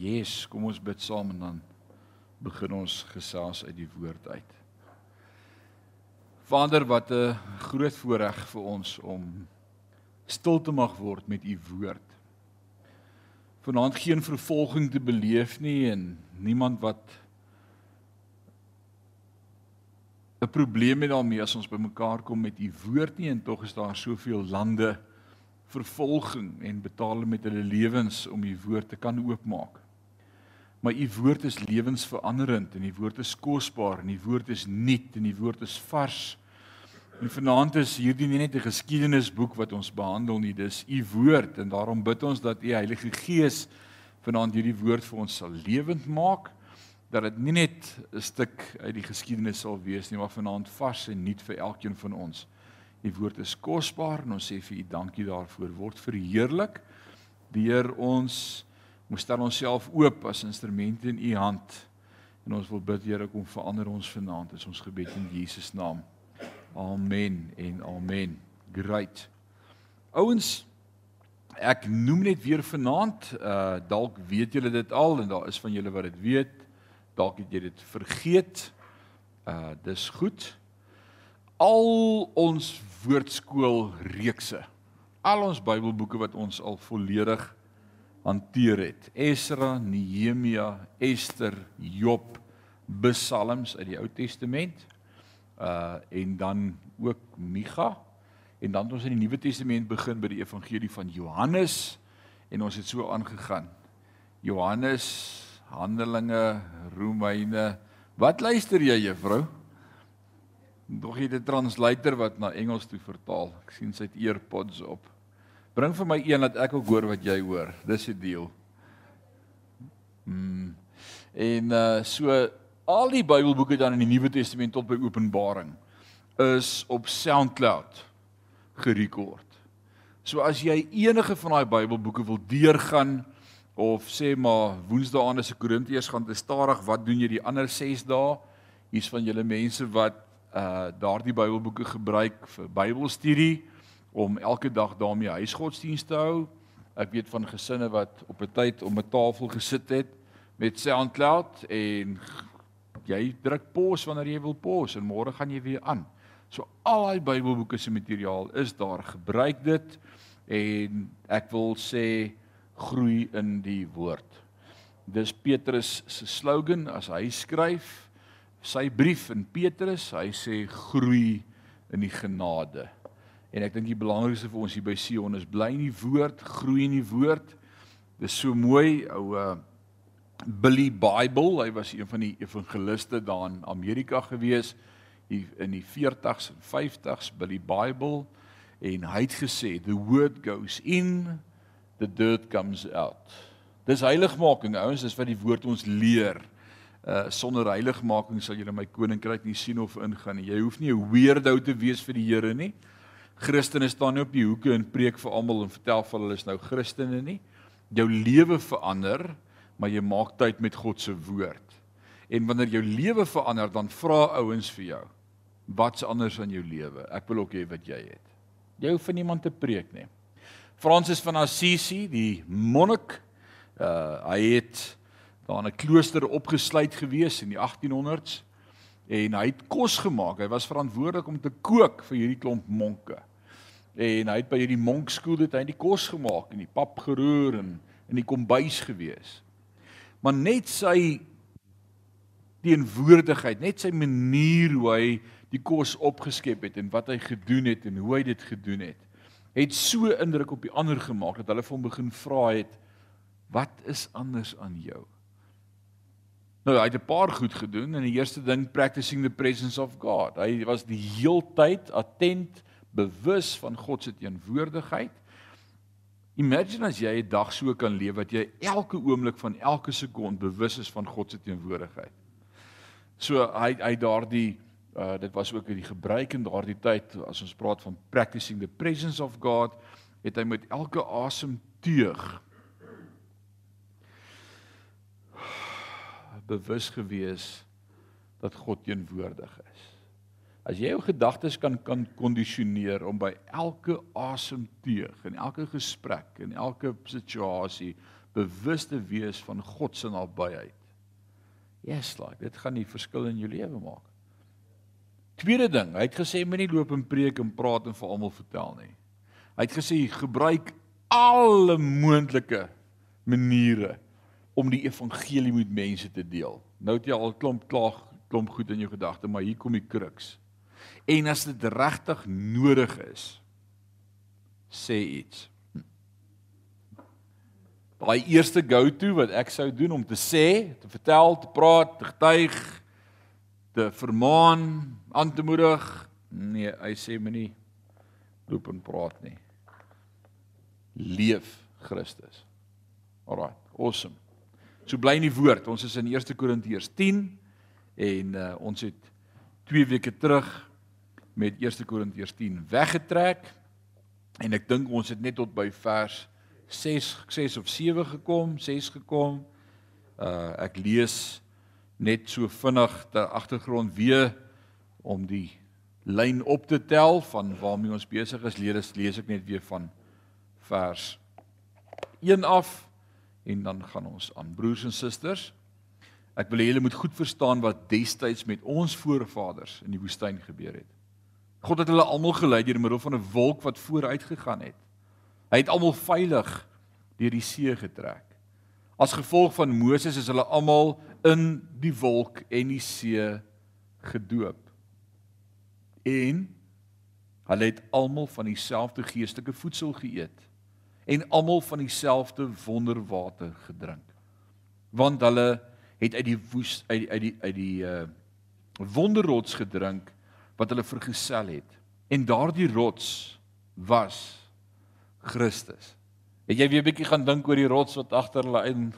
Yes, kom ons bid saam en dan begin ons gesels uit die woord uit. Vader, wat 'n groot voorreg vir ons om stil te mag word met u woord. Vanaand geen vervolging te beleef nie en niemand wat 'n probleem het daarmee as ons bymekaar kom met u woord nie en tog is daar soveel lande vervolging en betaal met hulle lewens om u woord te kan oopmaak. Maar u woord is lewensveranderend en die woord is kosbaar en die woord is nuut en die woord is vars. En vanaand is hierdie nie net 'n geskiedenisboek wat ons behandel nie, dis u woord en daarom bid ons dat u Heilige Gees vanaand hierdie woord vir ons sal lewend maak dat dit nie net 'n stuk uit die geskiedenis sal wees nie, maar vanaand vars en nuut vir elkeen van ons. U woord is kosbaar en ons sê vir u dankie daarvoor. Word verheerlik deur ons Ons stel onsself oop as instrumente in u hand. En ons wil bid Here kom verander ons vanaand. Dis ons gebed in Jesus naam. Amen en amen. Great. Ouens, ek noem net weer vanaand, uh dalk weet julle dit al en daar is van julle wat dit weet. Dalk het jy dit vergeet. Uh dis goed. Al ons woordskool reekse. Al ons Bybelboeke wat ons al volledig hanteer het. Esra, Nehemia, Ester, Job, Psalms uit die Ou Testament. Uh en dan ook Micha. En dan het ons in die Nuwe Testament begin by die evangelie van Johannes en ons het so aangegaan. Johannes, Handelinge, Romeine. Wat luister jy, juffrou? Dog jy dit translator wat na Engels toe vertaal? Ek sien sy het earpods op. Bring vir my een dat ek ook hoor wat jy hoor. Dis die deal. Mm. En uh so al die Bybelboeke dan in die Nuwe Testament tot by Openbaring is op SoundCloud gerekord. So as jy enige van daai Bybelboeke wil deurgaan of sê maar Woensdae aan 'n Korintiërs gaan te stadig, wat doen jy die ander 6 dae? Hier's van julle mense wat uh daardie Bybelboeke gebruik vir Bybelstudie om elke dag daarmee huisgodsdienst te hou. Ek weet van gesinne wat op 'n tyd om 'n tafel gesit het met SoundCloud en jy druk pause wanneer jy wil pause en môre gaan jy weer aan. So al daai Bybelboeke se materiaal is daar. Gebruik dit en ek wil sê groei in die woord. Dis Petrus se slogan as hy skryf sy brief in Petrus, hy sê groei in die genade. En ek dink die belangrikste vir ons hier by Sion is bly in die woord, groei in die woord. Dis so mooi ou uh Billy Bible, hy was een van die evangeliste daar in Amerika gewees in die 40s en 50s Billy Bible en hy het gesê the word goes in the dirt comes out. Dis heiligmaking ouens, dis wat die woord ons leer. Uh sonder heiligmaking sal jy in my koninkryk nie sien of ingaan nie. Jy hoef nie 'n weirdo te wees vir die Here nie. Christene staan nie op die hoeke en preek vir almal en vertel vir hulle is nou Christene nie. Jou lewe verander, maar jy maak tyd met God se woord. En wanneer jou lewe verander, dan vra ouens vir jou, wat's anders aan jou lewe? Ek wil ook hê wat jy het. Jy hoef vir niemand te preek nie. Francis van Assisi, die monnik, uh hy het daar in 'n klooster opgesluit gewees in die 1800s en hy het kos gemaak. Hy was verantwoordelik om te kook vir hierdie klomp monke en hy het by hierdie monkskool dit hy die kos gemaak en die pap geroer en in die kombuis gewees. Maar net sy teenwoordigheid, net sy manier hoe hy die kos opgeskep het en wat hy gedoen het en hoe hy dit gedoen het, het so indruk op die ander gemaak dat hulle vir hom begin vra het wat is anders aan jou? Nou hy het 'n paar goed gedoen en die eerste ding practicing the presence of God. Hy was die heeltyd attent bewus van God se teenwoordigheid. Imagine as jy 'n dag so kan leef dat jy elke oomblik van elke sekond bewus is van God se teenwoordigheid. So hy hy daardie uh dit was ook in die gebruik in daardie tyd as ons praat van practicing the presence of God, het hy met elke asemteug bewus gewees dat God teenwoordig is. As jy jou gedagtes kan kan kondisioneer om by elke asemteug en elke gesprek en elke situasie bewus te wees van God se nabyheid. Yes, like, dit gaan die verskil in jou lewe maak. Tweede ding, hy het gesê moenie loop en preek en praat en vir almal vertel nie. Hy het gesê gebruik alle moontlike maniere om die evangelie met mense te deel. Nou het jy al klomp klaar klomp goed in jou gedagte, maar hier kom die kruks. En as dit regtig nodig is, sê iets. Daai eerste go-to wat ek sou doen om te sê, te vertel, te praat, te getuig, te vermaan, aan te moedig. Nee, hy sê moenie loop en praat nie leef Christus. Alraai, awesome. So bly in die woord. Ons is in 1 Korintiërs 10 en uh, ons het 2 weke terug met 1 Korintiërs 10 weggetrek en ek dink ons het net tot by vers 6 6 of 7 gekom, 6 gekom. Uh ek lees net so vinnig ter agtergrond weer om die lyn op te tel van waarmee ons besig is. Lees lees ek net weer van vers 1 af en dan gaan ons aan broers en susters. Ek wil hê julle moet goed verstaan wat destyds met ons voorvaders in die woestyn gebeur het. God het hulle almal gelei deur middel van 'n wolk wat vooruit gegaan het. Hy het almal veilig deur die see getrek. As gevolg van Moses is hulle almal in die wolk en die see gedoop. En hulle het almal van dieselfde geestelike voedsel geëet en almal van dieselfde wonderwater gedrink. Want hulle het uit die woes uit uit die uit die uh wonderrots gedrink wat hulle vergesel het. En daardie rots was Christus. Het jy weer 'n bietjie gaan dink oor die rots wat agter hulle in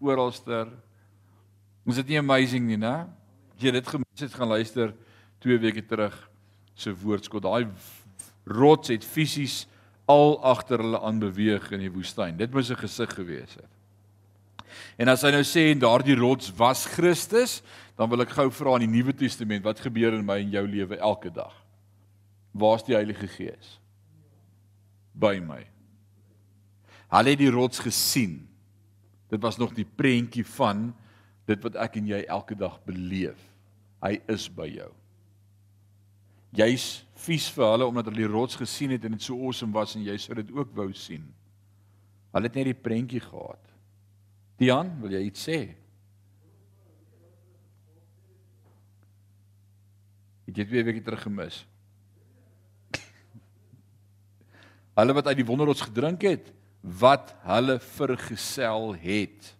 oralster? Is dit nie amazing nie, né? Jy dit gemis het gaan luister 2 weke terug se woordskot. Daai rots het fisies al agter hulle aan beweeg in die woestyn. Dit moes 'n gesig gewees het. En as hy nou sê en daardie rots was Christus, dan wil ek gou vra in die Nuwe Testament, wat gebeur in my en jou lewe elke dag? Waar's die Heilige Gees? By my. Hulle het die rots gesien. Dit was nog die prentjie van dit wat ek en jy elke dag beleef. Hy is by jou jy's vies vir hulle omdat hulle die rots gesien het en dit so awesome was en jy sou dit ook wou sien. Hulle het net die prentjie gehad. Dian, wil jy iets sê? Het jy twee weke terug gemis? hulle wat uit die wonderrots gedrink het, wat hulle vergesel het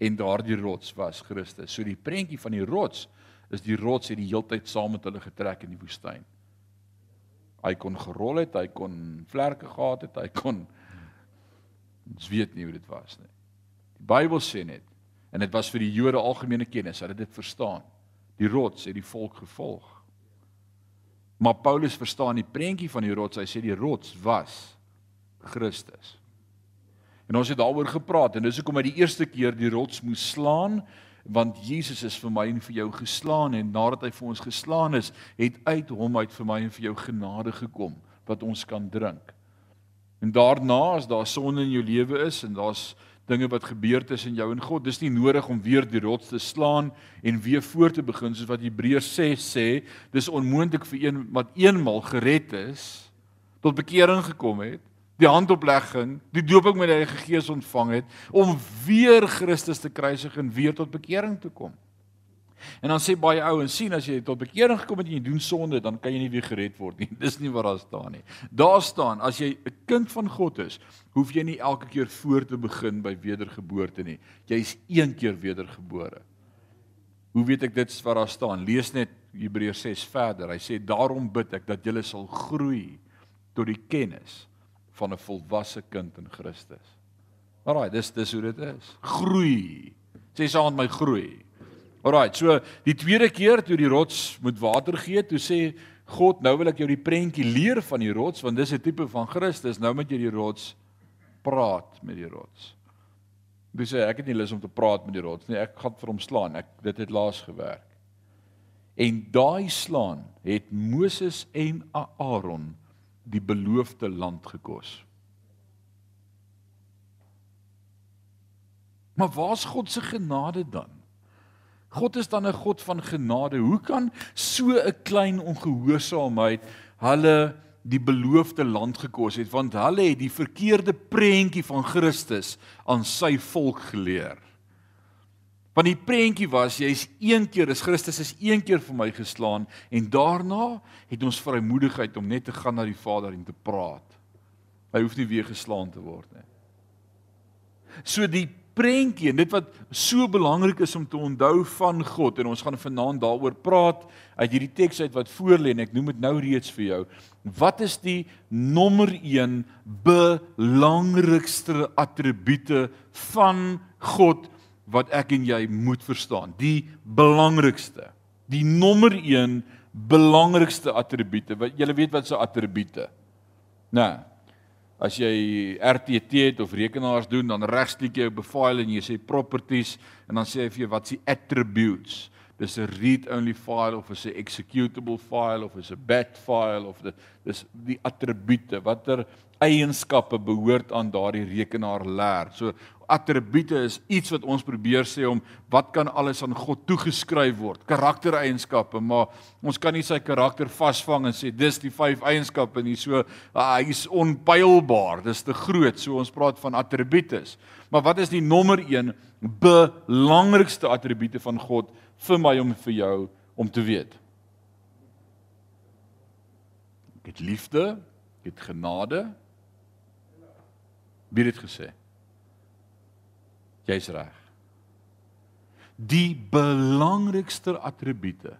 en daardie rots was Christus. So die prentjie van die rots is die rots het die heeltyd saam met hulle getrek in die woestyn. Hy kon gerol het, hy kon vlerke gehad het, hy kon ons weet nie hoe dit was nie. Die Bybel sê net en dit was vir die Jode algemene kennis, hulle het dit verstaan. Die rots het die volk gevolg. Maar Paulus verstaan die prentjie van die rots. Hy sê die rots was Christus. En ons het daaroor gepraat en dis hoekom hy die eerste keer die rots moes slaan want Jesus is vir my en vir jou geslaan en nadat hy vir ons geslaan is, het uit hom uit vir my en vir jou genade gekom wat ons kan drink. En daarna as daar sonde in jou lewe is en daar's dinge wat gebeur tussen jou en God, dis nie nodig om weer die rots te slaan en weer voor te begin soos wat Hebreërs 6 sê, dis onmoontlik vir een wat eenmal gered is tot bekering gekom het die handoplegging, die dooping met die Heilige Gees ontvang het om weer Christus te kruisig en weer tot bekering te kom. En dan sê baie ouens sien as jy tot bekering gekom het en jy doen sonde, dan kan jy nie weer gered word nie. Dis nie wat daar staan nie. Daar staan as jy 'n kind van God is, hoef jy nie elke keer voor te begin by wedergeboorte nie. Jy's een keer wedergebore. Hoe weet ek dit wat daar staan? Lees net Hebreërs 6 verder. Hy sê daarom bid ek dat julle sal groei tot die kennis van 'n volwasse kind in Christus. Alraai, dis dis hoe dit is. Groei. Sê saam met my groei. Alraai, so die tweede keer toe die rots moet water gee, toe sê God, nou wil ek jou die prentjie leer van die rots want dis 'n tipe van Christus. Nou moet jy die rots praat met die rots. Dis sê ek het nie lus om te praat met die rots nie. Ek gaan vir hom slaan. Ek dit het laas gewerk. En daai slaan het Moses en Aaron die beloofde land gekos. Maar waar's God se genade dan? God is dan 'n God van genade. Hoe kan so 'n klein ongehoorsaamheid hulle die beloofde land gekos het want hulle het die verkeerde prentjie van Christus aan sy volk geleer. Want die prentjie was jy's een keer is Christus is een keer vir my geslaan en daarna het ons vrymoedigheid om net te gaan na die Vader en te praat. Hy hoef nie weer geslaan te word nie. So die prentjie en dit wat so belangrik is om te onthou van God en ons gaan vanaand daaroor praat uit hierdie teks uit wat voor lê en ek noem dit nou reeds vir jou. Wat is die nommer 1 belangrikste attribute van God wat ek en jy moet verstaan? Die belangrikste. Die nommer 1 belangrikste attribute. Wat jy weet wat se attribute? Nou, As jy RTT het of rekenaars doen, dan regsklik jy op 'n file en jy sê properties en dan sê hy vir jou wat se attributes. Dis 'n read-only file of is 'n executable file of is 'n bat file of dit dis die attribute watter eienskappe behoort aan daardie rekenaar leer. So attribute is iets wat ons probeer sê om wat kan alles aan God toegeskryf word. Karaktereienskappe, maar ons kan nie sy karakter vasvang en sê dis die vyf eienskappe nie. So ah, hy's onpylbaar. Dis te groot. So ons praat van attributes. Maar wat is die nommer 1 belangrikste attribute van God vir my om vir jou om te weet? Ek het liefde, ek het genade, Wie het dit gesê? Jy's reg. Die belangrikste attribute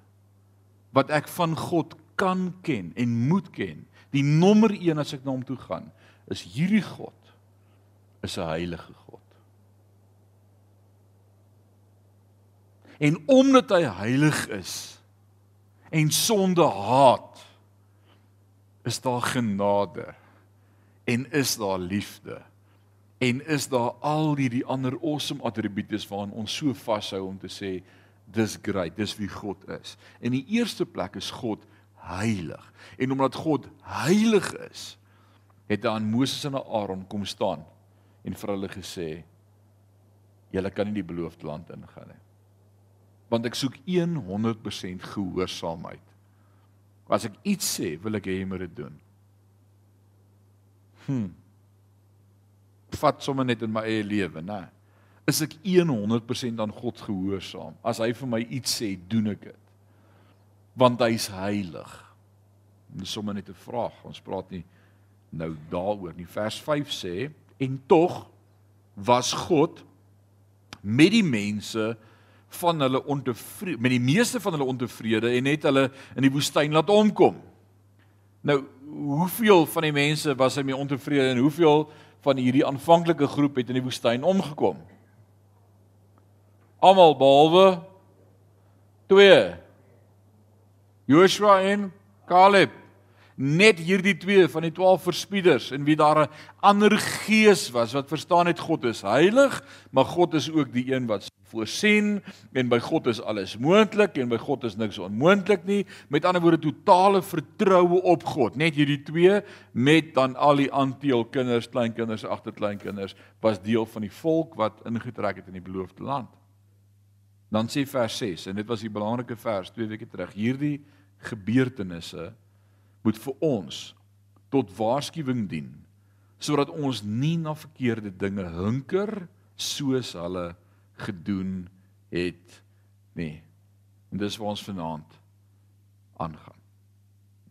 wat ek van God kan ken en moet ken, die nommer 1 as ek na hom toe gaan, is hierdie God is 'n heilige God. En omdat hy heilig is en sonde haat, is daar genade en is daar liefde en is daar al hierdie ander awesome attribute waaraan ons so vashou om te sê dis great, dis wie God is. In die eerste plek is God heilig. En omdat God heilig is, het hy aan Moses en Aaron kom staan en vir hulle gesê julle kan nie die beloofde land ingaan nie. Want ek soek 100% gehoorsaamheid. As ek iets sê, wil ek hê jy moet dit doen. Hm vat sommer net in my eie lewe, né? Is ek 100% aan God gehoorsaam? As hy vir my iets sê, doen ek dit. Want hy's heilig. Dis sommer net 'n vraag. Ons praat nie nou daaroor nie. Vers 5 sê en tog was God met die mense van hulle ontevrede met die meeste van hulle ontevrede en het hulle in die woestyn laat omkom. Nou, hoeveel van die mense was hy mee ontevrede en hoeveel van hierdie aanvanklike groep het in die woestyn omgekom. Almal behalwe 2. Joshua en Caleb. Net hierdie twee van die 12 verspieders en wie daar 'n ander gees was wat verstaan het God is heilig, maar God is ook die een wat voorsien en by God is alles moontlik en by God is niks onmoontlik nie. Met ander woorde totale vertroue op God. Net hierdie twee met dan al die anteel kinders, kleinkinders, agterkleinkinders was deel van die volk wat ingetrek het in die beloofde land. Dan sê vers 6 en dit was die belangrike vers twee weke terug. Hierdie gebeurtenisse moet vir ons tot waarskuwing dien sodat ons nie na verkeerde dinge hinker soos hulle gedoen het nie. En dis waar ons vanaand aangaan.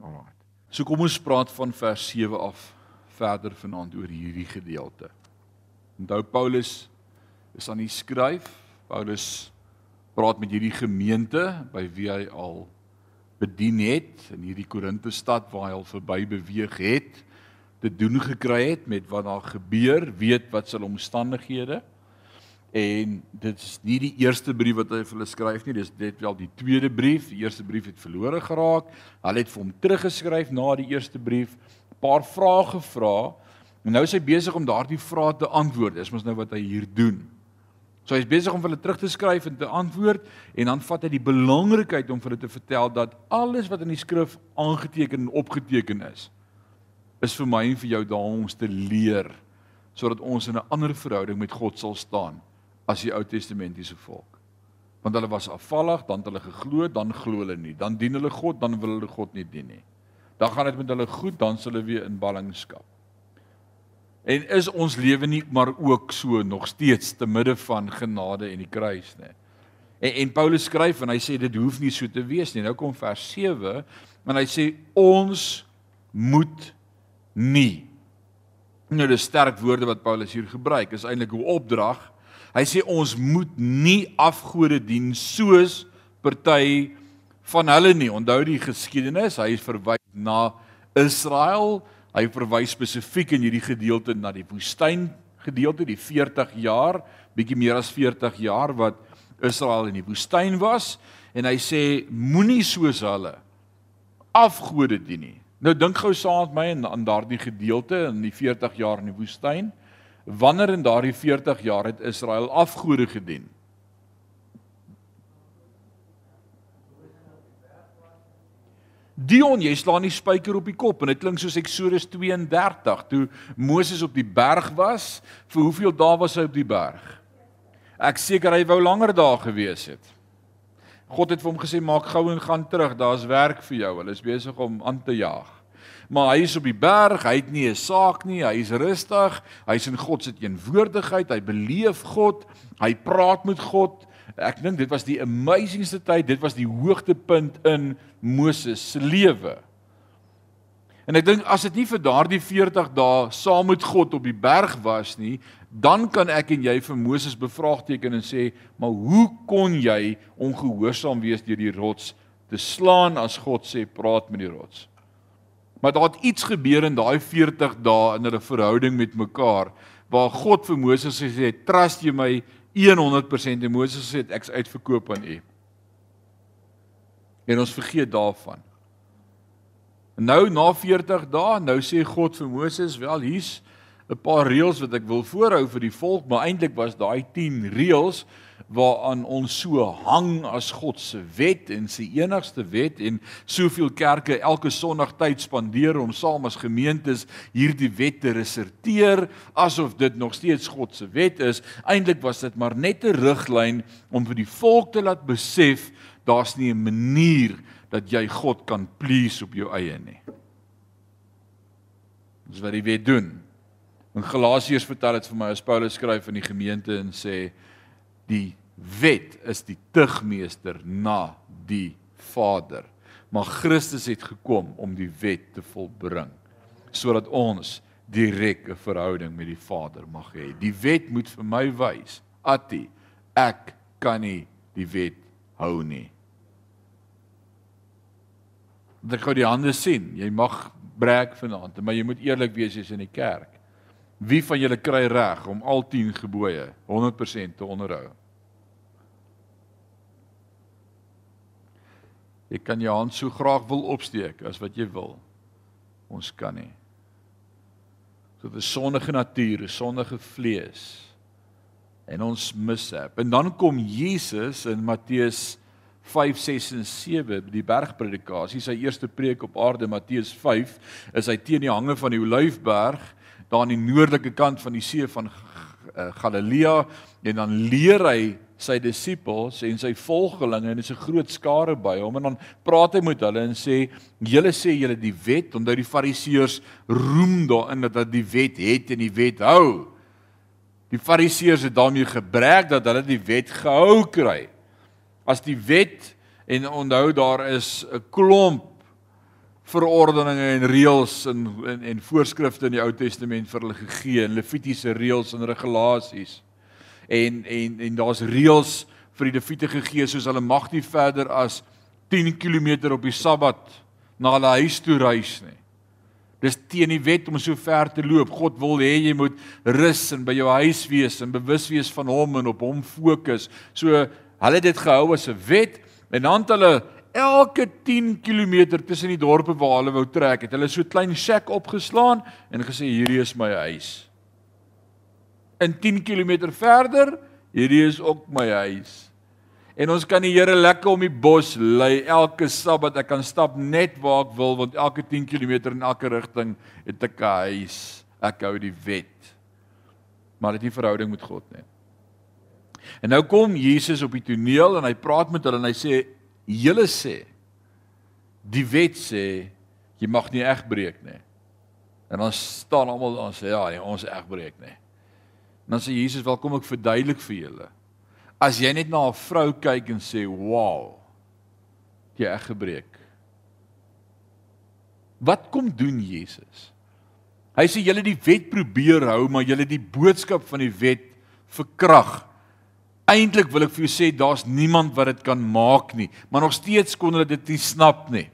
Alraai. So kom ons praat van vers 7 af verder vanaand oor hierdie gedeelte. Onthou Paulus is aan die skryf. Paulus praat met hierdie gemeente by wie hy al bedien het in hierdie Korinthe stad waar hy al verby beweeg het te doen gekry het met wat daar gebeur, weet wat se omstandighede En dit is nie die eerste brief wat hy vir hulle skryf nie, dis dit wel die tweede brief. Die eerste brief het verlore geraak. Hulle het vir hom teruggeskryf na die eerste brief, 'n paar vrae gevra. En nou is hy besig om daardie vrae te antwoord. Dis mos nou wat hy hier doen. So hy's besig om vir hulle terug te skryf en te antwoord en dan vat hy die belangrikheid om vir hulle te vertel dat alles wat in die skrif aangeteken en opgeteken is, is vir my en vir jou daar om ons te leer sodat ons in 'n ander verhouding met God sal staan as die Ou Testamentiese volk. Want hulle was afvallig, dan het hulle geglo, dan glo hulle nie. Dan dien hulle God, dan wil hulle God nie dien nie. Dan gaan dit met hulle goed, dan sal hulle weer in ballingskap. En is ons lewe nie maar ook so nog steeds te midde van genade en die kruis nie. En, en Paulus skryf en hy sê dit hoef nie so te wees nie. Nou kom vers 7 en hy sê ons moet nie. Nou dis sterk woorde wat Paulus hier gebruik. Is eintlik 'n opdrag. Hy sê ons moet nie afgode dien soos party van hulle nie. Onthou die geskiedenis, hy verwys na Israel. Hy verwys spesifiek in hierdie gedeelte na die woestyn gedeelte, die 40 jaar, bietjie meer as 40 jaar wat Israel in die woestyn was en hy sê moenie soos hulle afgode dien nie. Nou dink gou saam met my aan, daardie gedeelte in die 40 jaar in die woestyn. Wanneer in daardie 40 jaar het Israel afgode gedien? Dion, jy slaan die spyker op die kop en dit klink soos Eksodus 32 toe Moses op die berg was. Vir hoeveel dae was hy op die berg? Ek seker hy wou langer daar gewees het. God het vir hom gesê maak gou en gaan terug, daar's werk vir jou. Hulle is besig om aan te jaag. Maar hy is op die berg, hy het nie 'n saak nie, hy is rustig, hy's in God se teenwoordigheid, hy beleef God, hy praat met God. Ek dink dit was die amazingste tyd, dit was die hoogtepunt in Moses se lewe. En ek dink as dit nie vir daardie 40 dae saam met God op die berg was nie, dan kan ek en jy vir Moses bevraagteken en sê, "Maar hoe kon jy ongehoorsaam wees deur die rots te slaan as God sê praat met die rots?" Maar daar het iets gebeur in daai 40 dae in hulle verhouding met mekaar waar God vir Moses gesê het, "Trust jy my 100% en Moses sê ek's uitverkoop aan u." En ons vergeet daarvan. Nou na 40 dae, nou sê God vir Moses, wel hier's 'n paar reëls wat ek wil voorhou vir die volk, maar eintlik was daai 10 reëls waaraan ons so hang as God se wet en sy enigste wet en soveel kerke elke Sondag tyd spandeer om saam as gemeentes hierdie wet te reserteer asof dit nog steeds God se wet is. Eintlik was dit maar net 'n riglyn om vir die volk te laat besef daar's nie 'n manier dat jy God kan please op jou eie nie. Dis wat hy weet doen. In Galasiërs vertel dit vir my as Paulus skryf in die gemeente en sê die wet is die tugmeester na die Vader. Maar Christus het gekom om die wet te volbring sodat ons direk 'n verhouding met die Vader mag hê. Die wet moet vir my wys, Atti, ek kan nie die wet hou nie dat ek gou die hande sien. Jy mag breek vanaand, maar jy moet eerlik wees jy's in die kerk. Wie van julle kry reg om al 10 gebooie 100% te onderhou? Ek kan jou hand so graag wil opsteek as wat jy wil. Ons kan nie. So 'n sondige natuur, 'n sondige vlees en ons mishap. En dan kom Jesus in Matteus 5 6 en 7 die bergpredikasie sy eerste preek op aarde Matteus 5 is hy teen die hange van die Olyfberg daar aan die noordelike kant van die see van eh, Galilea en dan leer hy sy disippels en sy volgelinge en dit is 'n groot skare by hom en dan praat hy met hulle en sê julle sê julle die wet. Omdat die fariseërs roem daarin dat hulle die wet het en die wet hou. Die fariseërs het daarmee gebrek dat hulle die wet gehou kry. As die wet en onthou daar is 'n klomp verordeninge en reëls en en, en voorskrifte in die Ou Testament vir hulle gegee, en Levitiese reëls en regulasies. En en en daar's reëls vir die Lewiete gegee soos hulle mag nie verder as 10 km op die Sabbat na hulle huis toe reis nie. Dis teen die wet om so ver te loop. God wil hê jy moet rus en by jou huis wees en bewus wees van hom en op hom fokus. So Hulle het dit gehou as 'n wet en dan het hulle elke 10 km tussen die dorpe waar hulle wou trek, het hulle so 'n klein shack opgeslaan en gesê hierdie is my huis. In 10 km verder, hierdie is ook my huis. En ons kan die Here lekker om die bos lei elke Sabbat. Ek kan stap net waar ek wil want elke 10 km in elke rigting het ek 'n huis. Ek hou die wet. Maar dit is nie verhouding met God nie. En nou kom Jesus op die toneel en hy praat met hulle en hy sê julle sê die wet sê jy mag nie egbreek nie. En dan staan almal dan sê ja, nee, ons egbreek nie. En dan sê Jesus, "Wel kom ek verduidelik vir julle. As jy net na 'n vrou kyk en sê, "Wow, jy eggebreek." Wat kom doen Jesus? Hy sê julle die wet probeer hou, maar julle die boodskap van die wet verkrag. Eintlik wil ek vir jou sê daar's niemand wat dit kan maak nie, maar nog steeds kon hulle dit nie snap nie.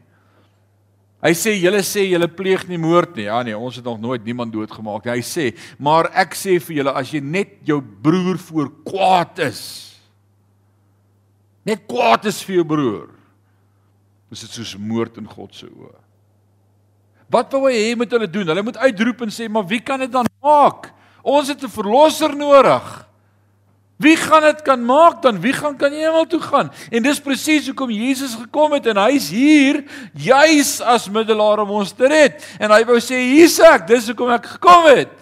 Hy sê julle sê julle pleeg nie moord nie. Ja nee, ons het nog nooit niemand doodgemaak nie. Hy sê, maar ek sê vir julle as jy net jou broer voor kwaad is, net kwaad is vir jou broer, is dit soos moord in God se oë. Wat wou hy hê moet hulle doen? Hulle moet uitroep en sê, "Maar wie kan dit dan maak? Ons het 'n verlosser nodig." Wie gaan dit kan maak dan? Wie gaan kan hemel toe gaan? En dis presies hoekom Jesus gekom het en hy's hier juis as middelaar om ons te red. En hy wou sê hier's ek, dis hoekom ek gekom het.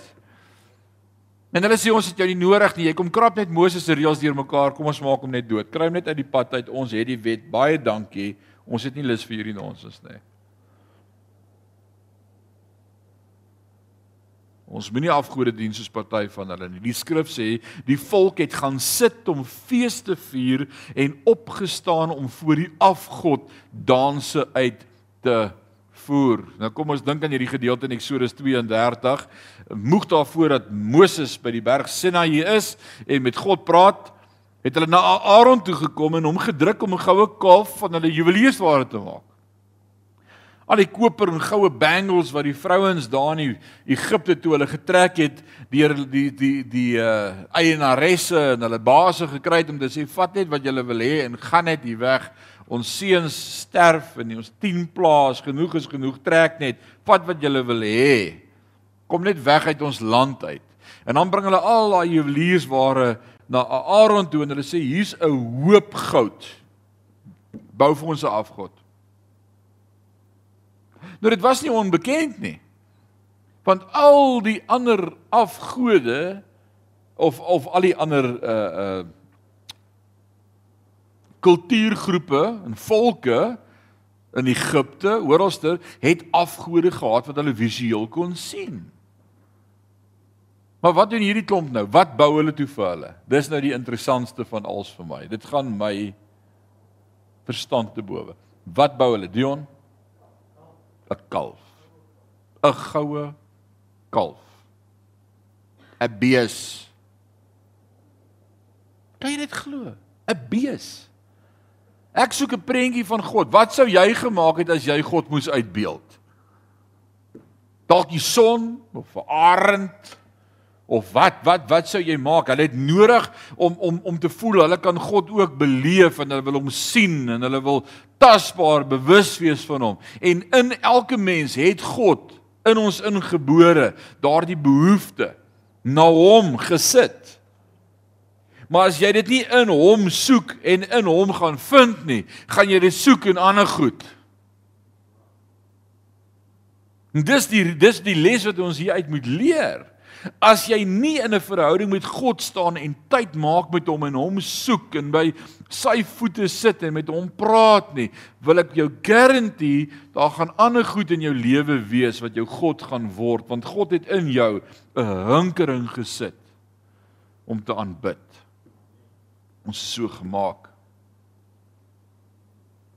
En hulle sê ons het jou nie nodig nie. Jy kom krap net Moses se reëls deurmekaar. Kom ons maak hom net dood. Kry hom net uit die pad uit. Ons het die wet. Baie dankie. Ons het nie lus vir hierdie nonsens nie. Ons moenie afgode dien soos party van hulle nie. Die skrif sê die volk het gaan sit om feeste vier en opgestaan om voor die afgod danse uit te voer. Nou kom ons dink aan hierdie gedeelte in Eksodus 32. Moeg daarvoor dat Moses by die berg Sinai is en met God praat, het hulle na Aaron toe gekom en hom gedruk om 'n goue kalf van hulle juweliersware te maak al die koper en goue bangles wat die vrouens daar in Egipte toe hulle getrek het deur die die die uh eienaresse en hulle baase gekry het om te sê vat net wat julle wil hê en gaan net hier weg. Ons seuns sterf en ons 10 plaas genoeg is genoeg trek net vat wat julle wil hê. Kom net weg uit ons land uit. En dan bring hulle al daai juweliersware na Aaron toe en hulle sê hier's 'n hoop goud. Bou vir ons 'n afgod. Nou dit was nie onbekend nie. Want al die ander afgode of of al die ander uh uh kultuurgroepe en volke in Egipte, oralster, het afgode gehad wat hulle visueel kon sien. Maar wat doen hierdie klomp nou? Wat bou hulle toe vir hulle? Dis nou die interessantste van alles vir my. Dit gaan my verstand te bowe. Wat bou hulle? Dion? 'n kalf. 'n goue kalf. 'n bees. Kan jy dit glo? 'n bees. Ek soek 'n prentjie van God. Wat sou jy gemaak het as jy God moes uitbeeld? Dalk die son of 'n arend of wat wat wat sou jy maak? Hulle het nodig om om om te voel hulle kan God ook beleef en hulle wil hom sien en hulle wil tasbaar bewus wees van hom. En in elke mens het God in ons ingebore daardie behoefte na hom gesit. Maar as jy dit nie in hom soek en in hom gaan vind nie, gaan jy dit soek in ander goed. En dis die dis die les wat ons hier uit moet leer. As jy nie in 'n verhouding met God staan en tyd maak met hom en hom soek en by sy voete sit en met hom praat nie, wil ek jou garandeer daar gaan ander goed in jou lewe wees wat jou God gaan word want God het in jou 'n hinkering gesit om te aanbid. Ons is so gemaak.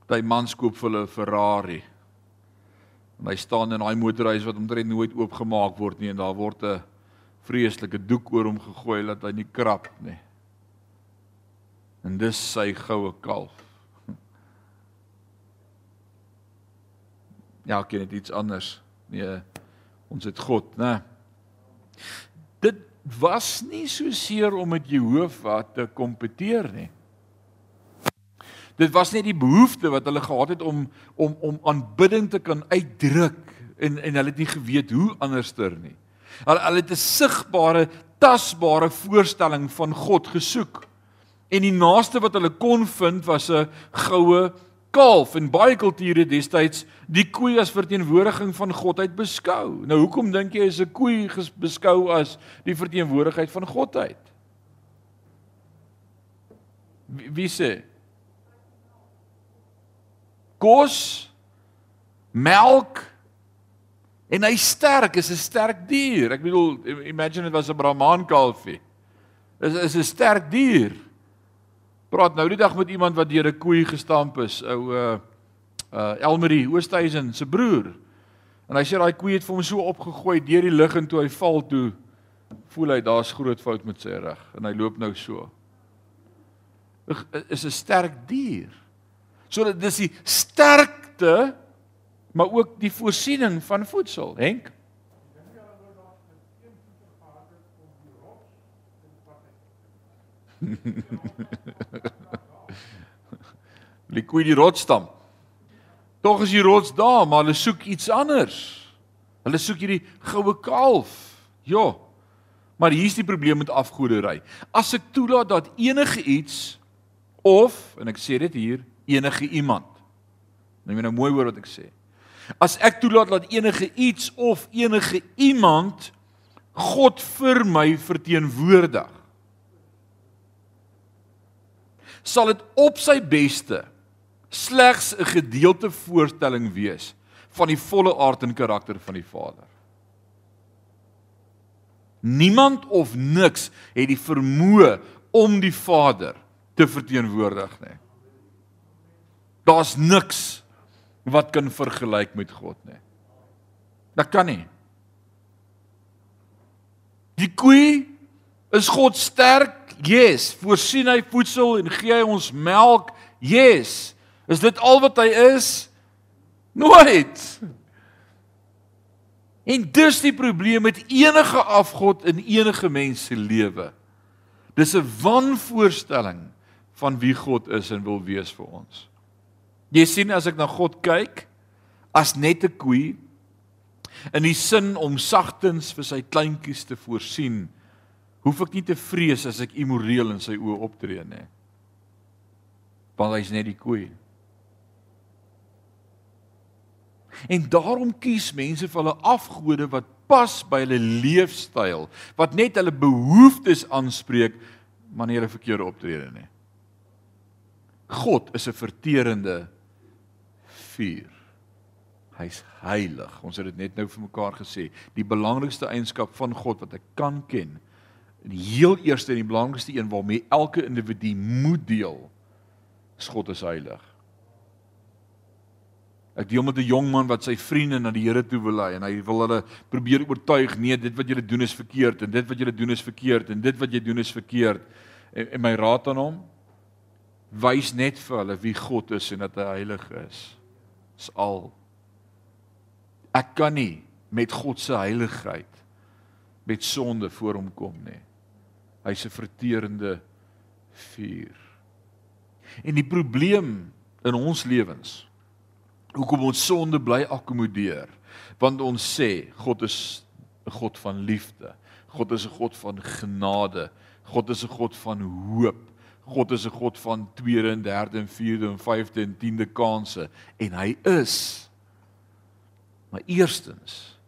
Daai man skoop vir hulle 'n Ferrari. En hy staan in daai motorhuis wat omtrent nooit oopgemaak word nie en daar word 'n vreeslike doek oor hom gegooi dat hy nie krap nie. En dis sy goue kalf. Ja, ek ken dit iets anders. Nee, ons het God, né? Dit was nie so seer om met Jehovah te kompeteer nie. Dit was net die behoefte wat hulle gehad het om om om aanbidding te kan uitdruk en en hulle het nie geweet hoe anderster nie. Hulle hulle het 'n sigbare, tasbare voorstelling van God gesoek. En die naaste wat hulle kon vind was 'n goue kalf en baie kulture destyds die koei as verteenwoordiging van godheid beskou. Nou hoekom dink jy is 'n koei beskou as die verteenwoordigheid van godheid? Wie, wie sê? Kos, melk en hy sterk, is 'n sterk dier. Ek bedoel, imagine dit was 'n Brahman kalfie. Is is 'n sterk dier. Praat nou die dag met iemand wat deur 'n koei gestamp is, ou uh uh Elmarie Oosthuizen se broer. En hy sê daai koei het vir hom so opgegooi deur die lug en toe hy val toe voel hy daar's groot fout met sy rug en hy loop nou so. Is 'n sterk dier. So dit is die sterkte maar ook die voorsiening van voedsel, Henk. Liquid die rotsstam. Tog is die rots daar, maar hulle soek iets anders. Hulle soek hierdie goue kalf. Ja. Maar hier's die probleem met afgoderry. As ek toelaat dat enige iets of en ek sê dit hier, enige iemand. Nou jy nou mooi hoor wat ek sê. As ek toelaat dat enige iets of enige iemand God vir my verteenwoordig, sal dit op sy beste slegs 'n gedeelte voorstelling wees van die volle aard en karakter van die Vader. Niemand of niks het die vermoë om die Vader te verteenwoordig nie. Daar's niks wat kan vergelyk met God nie. Dat kan nie. Die koei is God sterk? Yes. Voorsien hy voedsel en gee hy ons melk? Yes. Is dit al wat hy is? Nooit. En dis die probleem met enige afgod in enige mens se lewe. Dis 'n wanvoorstelling van wie God is en wil wees vir ons. Jy sien as ek na God kyk as net 'n koei in die sin om sagtens vir sy kleintjies te voorsien, hoef ek nie te vrees as ek immoreel in sy oë optree nie. Want hy's net die koei. En daarom kies mense vir hulle afgode wat pas by hulle leefstyl, wat net hulle behoeftes aanspreek, maar nie hulle verkeerde optrede nie. God is 'n verterende vuur. Hy's heilig. Ons het dit net nou vir mekaar gesê. Die belangrikste eienskap van God wat ek kan ken, die heel eerste en die belangrikste een waarmee elke individu moet deel, is God is heilig. Ek deel met 'n jong man wat sy vriende na die Here toe wil lei en hy wil hulle probeer oortuig nee, dit wat julle doen is verkeerd en dit wat julle doen is verkeerd en dit wat jy doen is verkeerd. En, en my raad aan hom wys net vir hulle wie God is en dat hy heilig is is al. Ek kan nie met God se heiligheid met sonde voor hom kom nie. Hy's 'n verterende vuur. En die probleem in ons lewens hoekom ons sonde bly akkommodeer want ons sê God is 'n God van liefde. God is 'n God van genade. God is 'n God van hoop. God is 'n God van tweede en derde en vierde en vyfde en tiende kansse en hy is maar eerstens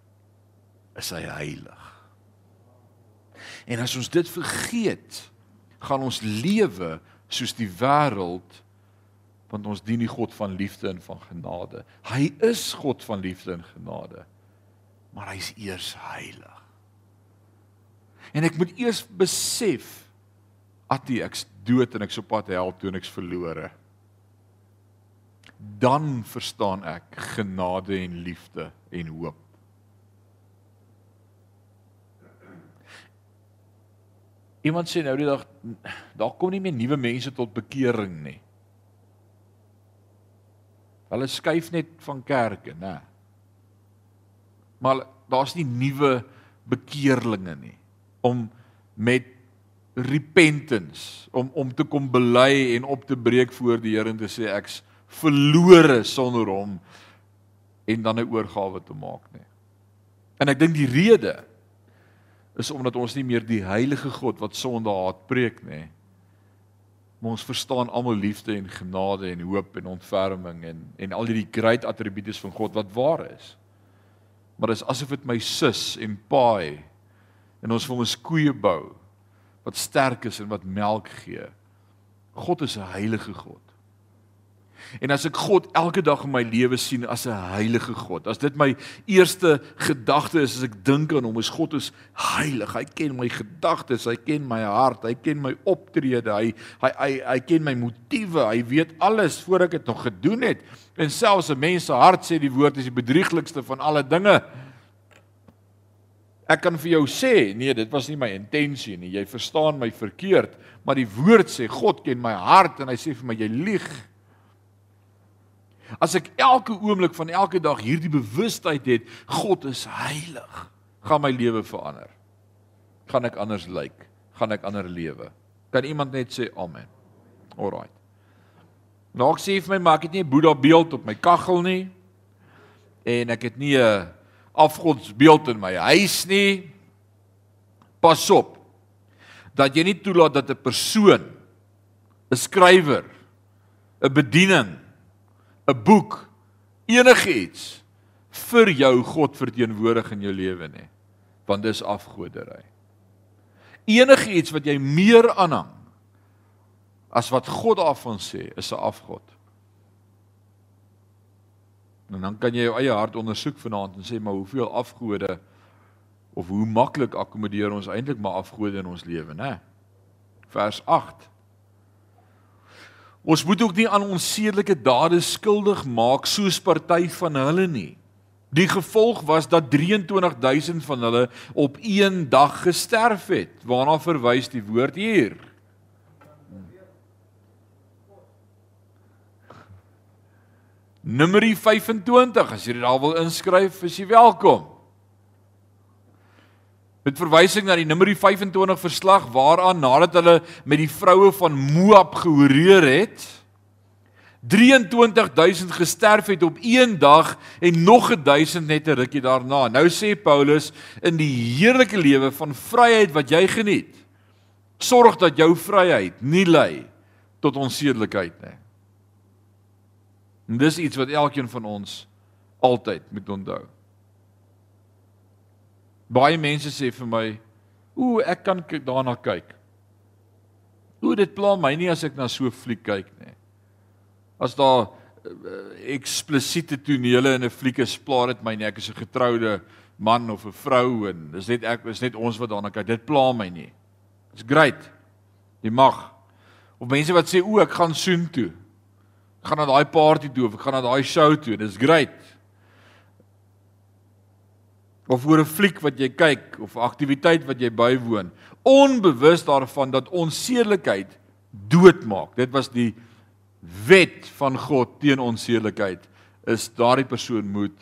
is hy heilig. En as ons dit vergeet, gaan ons lewe soos die wêreld want ons dien die God van liefde en van genade. Hy is God van liefde en genade. Maar hy's eers heilig. En ek moet eers besef Attie ek's dood en ek's op pad hel toe en ek's verlore. Dan verstaan ek genade en liefde en hoop. Iemand sê nou die dag daar kom nie meer nuwe mense tot bekering nie. Hulle skuif net van kerke, nê. Maar daar's nie nuwe bekeerlinge nie om met repentance om om te kom bely en op te breek voor die Here en te sê ek's verlore sonder hom en dan 'n oorgawe te maak nie. En ek dink die rede is omdat ons nie meer die heilige God wat sonde haat preek nie. Maar ons verstaan almal liefde en genade en hoop en ontferming en en al hierdie groot attribute van God wat waar is. Maar dit is asof dit my sus en paai en ons vir ons koeie bou wat sterk is en wat melk gee God is 'n heilige God. En as ek God elke dag in my lewe sien as 'n heilige God, as dit my eerste gedagte is as ek dink aan hom, is God is heilig. Hy ken my gedagtes, hy ken my hart, hy ken my optrede, hy hy hy hy ken my motiewe, hy weet alles voor ek dit nog gedoen het. En selfs 'n mens se hart sê die woord is die bedrieglikste van alle dinge. Ek kan vir jou sê, nee, dit was nie my intensie nie. Jy verstaan my verkeerd, maar die woord sê God ken my hart en hy sê vir my jy lieg. As ek elke oomblik van elke dag hierdie bewustheid het, God is heilig, gaan my lewe verander. Gaan ek anders lyk? Gaan ek ander lewe? Kan iemand net sê amen? Alraai. Nou ek sê vir my, maar ek het nie 'n Boeddha beeld op my kaggel nie. En ek het nie 'n afgodsbeeld in my huis nie. Pas op dat jy nie toelaat dat 'n persoon 'n skrywer 'n bediening 'n boek enigiets vir jou God verteenwoordig in jou lewe nie want dis afgoderry enigiets wat jy meer aanhang as wat God daarvan sê is 'n afgod en dan kan jy jou eie hart ondersoek vanaand en sê maar hoeveel afgode of hoe maklik akkommodeer ons eintlik maar afgode in ons lewe nê vers 8 Ons moet ook nie aan ons sedelike dade skuldig maak soos party van hulle nie. Die gevolg was dat 23000 van hulle op een dag gesterf het. Waarna verwys die woord hier? Numeri 25, as jy dit daar wil inskryf, is jy welkom. Met verwysing na die Numeri 25 verslag waaraan nadat hulle met die vroue van Moab gehoreer het 23000 gesterf het op een dag en nog 1000 net 'n rukkie daarna. Nou sê Paulus in die heerlike lewe van vryheid wat jy geniet, sorg dat jou vryheid nie lei tot onsedelikheid nie. En dis iets wat elkeen van ons altyd moet onthou. Baie mense sê vir my, "Ooh, ek kan daarna kyk." Ooh, dit pla my nie as ek na so 'n fliek kyk nie. As daar uh, eksplisiete tonele in 'n fliek is, pla dit my nie. Ek is 'n getroude man of 'n vrou en dis net ek is net ons wat daarna kyk. Dit pla my nie. It's great. Jy mag. Of mense wat sê, "O, ek gaan soen toe." Gaan na daai party toe of ek gaan na daai show toe. Dis great of oor 'n fliek wat jy kyk of 'n aktiwiteit wat jy bywoon, onbewus daarvan dat onsedelikheid doodmaak. Dit was die wet van God teen onsedelikheid is daardie persoon moet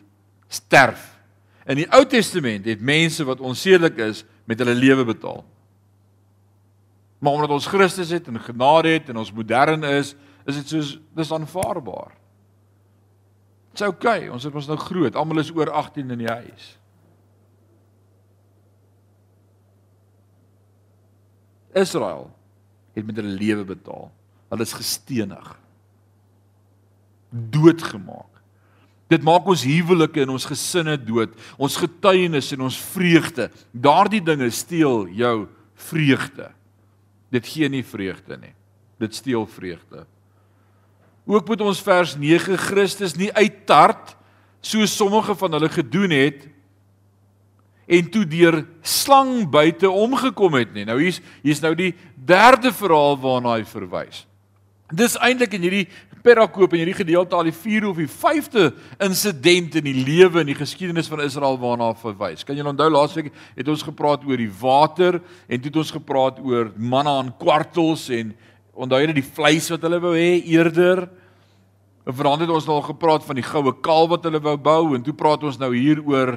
sterf. In die Ou Testament het mense wat onsedelik is met hulle lewe betaal. Maar omdat ons Christus het en genade het en ons modern is, is dit soos dis aanvaarbaar. Dit's oukei, okay, ons het ons nou groot, almal is oor 18 in die huis. Israel het met hulle lewe betaal. Hulle is gestenig. Doodgemaak. Dit maak ons huwelike en ons gesinne dood, ons getuienis en ons vreugde. Daardie dinge steel jou vreugde. Dit gee nie vreugde nie. Dit steel vreugde. Ook moet ons vers 9 Christus nie uittart soos sommige van hulle gedoen het en toe deur slang buite omgekom het nie. Nou hier's hier's nou die derde verhaal waarna hy verwys. Dis eintlik in hierdie perakoop en hierdie gedeelte al die 4 of die 5de insident in die lewe en die geskiedenis van Israel waarna hy verwys. Kan julle onthou laasweek het ons gepraat oor die water en toe het ons gepraat oor manna aan kwartels en onthou jy die vleis wat hulle wou hê eerder? En verander het ons nou al gepraat van die goue kalf wat hulle wou bou en toe praat ons nou hier oor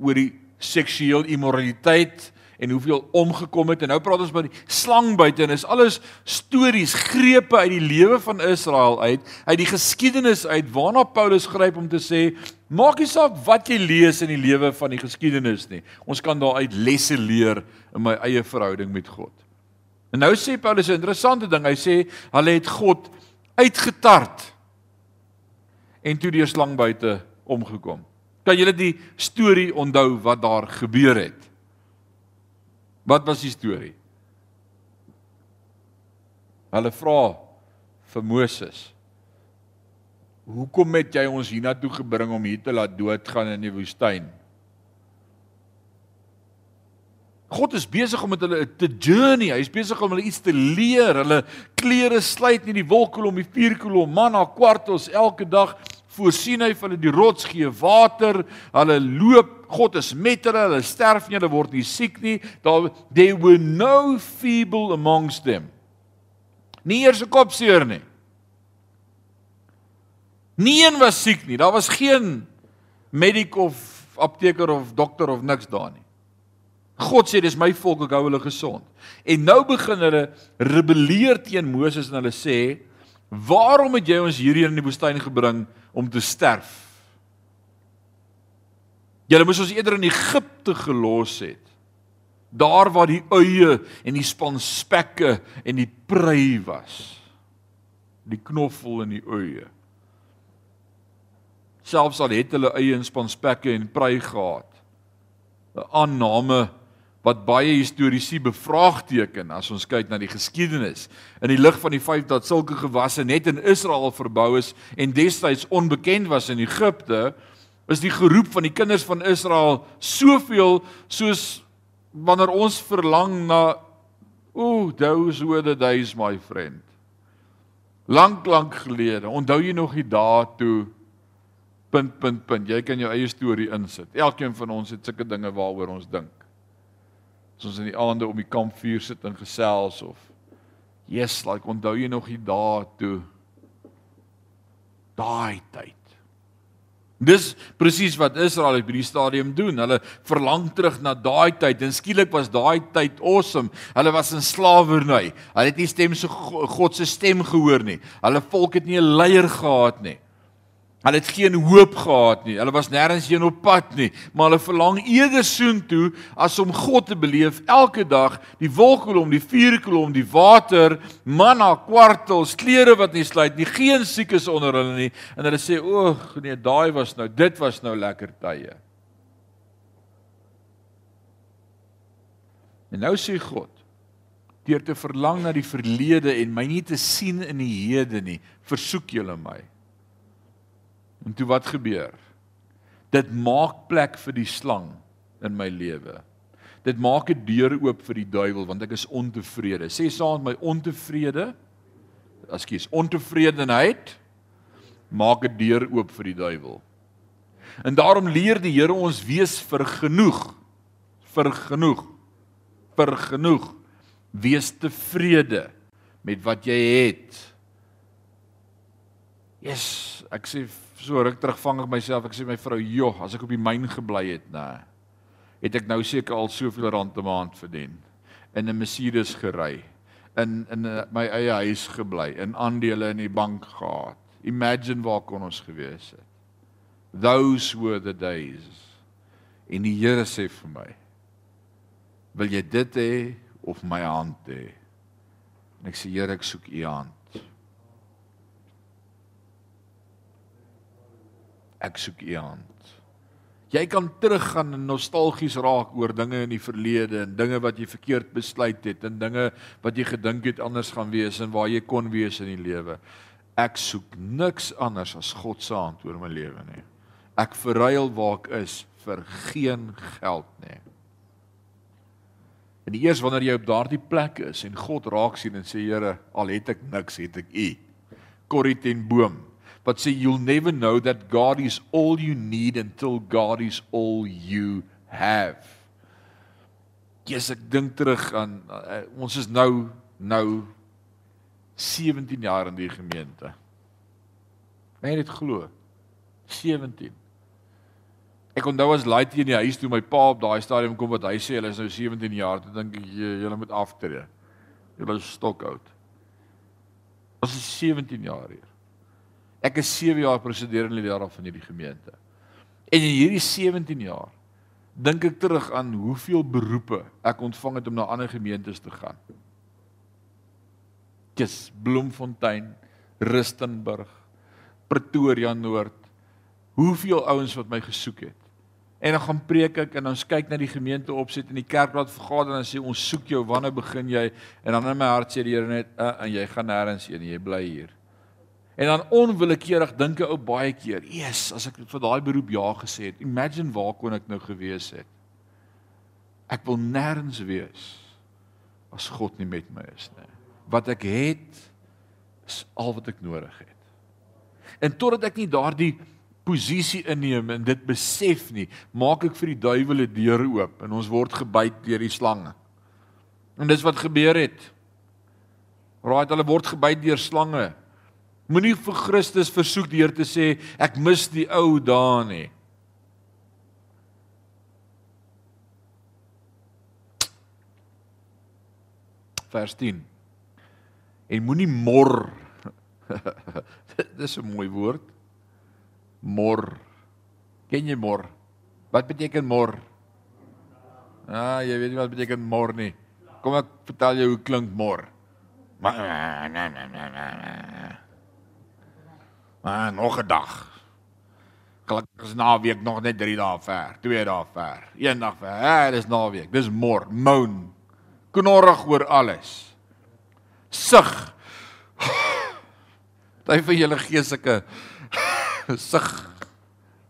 oor die seksueel immoraliteit en hoeveel omgekom het. En nou praat ons oor die slang buite en is alles stories grepe uit die lewe van Israel uit uit die geskiedenis uit waarna Paulus gryp om te sê maak nie saak wat jy lees in die lewe van die geskiedenis nie. Ons kan daaruit lesse leer in my eie verhouding met God. En nou sê Paulus 'n interessante ding. Hy sê hulle het God uitgetart en toe die slang buite omgekom. Kan julle die storie onthou wat daar gebeur het? Wat was die storie? Hulle vra vir Moses: "Hoekom het jy ons hiernatoe gebring om hier te laat doodgaan in die woestyn?" God is besig om met hulle te journey. Hy's besig om hulle iets te leer. Hulle klere sluit nie die wolkkolom, die vuurkolom, manna kwartels elke dag voorsien hy vir hulle die rots gee water. Hulle loop, God is met hulle. Hulle sterf nie, hulle word nie siek nie. Daar they were no feeble amongst them. Nie eers 'n kopseer nie. Nieen was siek nie. Daar was geen medic of apteker of dokter of niks daar nie. God sê dis my volk, ek hou hulle gesond. En nou begin hulle rebelleer teen Moses en hulle sê, "Waarom het jy ons hierdie in die woestyn gebring om te sterf? Julle moes ons eerder in Egipte gelos het." daar waar die uie en die spanspekke en die prei was. Die knoffel en die uie. Selfs al het hulle eie en spanspekke en prei gehad. 'n aanname wat baie historiese bevraagteken as ons kyk na die geskiedenis. In die lig van die feit dat sulke gewasse net in Israel verbou is en destyds onbekend was in Egipte is die geroep van die kinders van Israel soveel soos wanneer ons verlang na ooh those were the days my friend. Lank lank gelede. Onthou jy nog die dae toe? Punt punt punt. Jy kan jou eie storie insit. Elkeen van ons het sulke dinge waaroor ons dink. As ons in die aande om die kampvuur sit en gesels of yes like onthou jy nog die dae toe? Daai tyd Dis presies wat Israel op hierdie stadium doen. Hulle verlang terug na daai tyd en skielik was daai tyd awesome. Hulle was in slawerny. Hulle het nie stem so God se stem gehoor nie. Hulle volk het nie 'n leier gehad nie. Hulle het geen hoop gehad nie. Hulle was nêrens heen op pad nie, maar hulle verlang eerder soontoe as om God te beleef elke dag, die wolkkolom, die vuurkolom, die water, manna, kwartels, klere wat nie sluit nie, geen siekes onder hulle nie. En hulle sê, "O, nee, daai was nou, dit was nou lekker tye." En nou sê God, deur te verlang na die verlede en my nie te sien in die hede nie, versoek julle my En toe wat gebeur? Dit maak plek vir die slang in my lewe. Dit maak 'n deur oop vir die duiwel want ek is ontevrede. Sê saam met my ontevrede. Ekskuus, ontevredenheid maak 'n deur oop vir die duiwel. En daarom leer die Here ons wees vergenoeg. Vergenoeg. Vergenoeg. Wees tevrede met wat jy het. Yes, ek sê so ruk terugvang ek myself. Ek sê my vrou, "Joh, as ek op die myn gebly het, nê, het ek nou seker al soveel rand 'n maand verdien in 'n Mercedes gery, in in my eie huis gebly, in aandele in die bank gehad. Imagine waar kon ons gewees het. Those were the days. En die Here sê vir my, "Wil jy dit hê of my hand hê?" En ek sê, "Here, ek soek u hand." Ek soek u hand. Jy kan teruggaan en nostalgies raak oor dinge in die verlede en dinge wat jy verkeerd besluit het en dinge wat jy gedink het anders gaan wees en waar jy kon wees in die lewe. Ek soek niks anders as God se hand oor my lewe nie. Ek verruil waar ek is vir geen geld nie. En eers wanneer jy op daardie plek is en God raak sien en sê Here, al het ek niks, het ek U. Corrie ten Boom wat sê you'll never know that God is all you need until God is all you have. Jesus ek dink terug aan uh, ons is nou nou 17 jaar in die gemeente. Kan jy dit glo? 17. Ek onthou as laat in die huis toe my pa op daai stadium kom wat hy sê hulle is nou 17 jaar, toe dink ek julle moet aftree. Julle is stok oud. Ons is 17 jaar hier. Ek is 7 jaar presiderende leier van hierdie gemeente. En in hierdie 17 jaar dink ek terug aan hoeveel beroepe ek ontvang het om na ander gemeentes te gaan. Dis Bloemfontein, Rustenburg, Pretoria Noord. Hoeveel ouens wat my gesoek het En dan gaan preek ek en ons kyk na die gemeente opset en die kerkraad vergader en sê ons soek jou, wanneer begin jy? En dan in my hart sê die Here net, uh, en jy gaan nêrens heen, jy bly hier. En dan onwillekeurig dink ek ou baie keer, "Jesus, as ek vir daai beroep ja gesê het, imagine waar kon ek nou gewees het?" Ek wil nêrens wees as God nie met my is nie. Wat ek het is al wat ek nodig het. En totdat ek nie daardie posisie inneem en dit besef nie, maak ek vir die duiwel 'n deur oop en ons word gebyt deur die slange. En dis wat gebeur het. Raai, hulle word gebyt deur slange. Moenie vir Christus versoek deur te sê ek mis die ou dae nie. Vers 10. En moenie mor. Dis 'n mooi woord. Mor. Ken jy mor? Wat beteken mor? Ah, jy weet nie wat beteken mor nie. Kom ek vertel jou hoe klink mor. Maar nee nee nee nee. Maar nog 'n dag. Gelukkig is naweek nog net 3 dae ver, 2 dae ver, 1 dag ver. Ja, dis naweek. Dis mor, moan. Knorrig oor alles. Sug. Daai vir julle geestelike sug.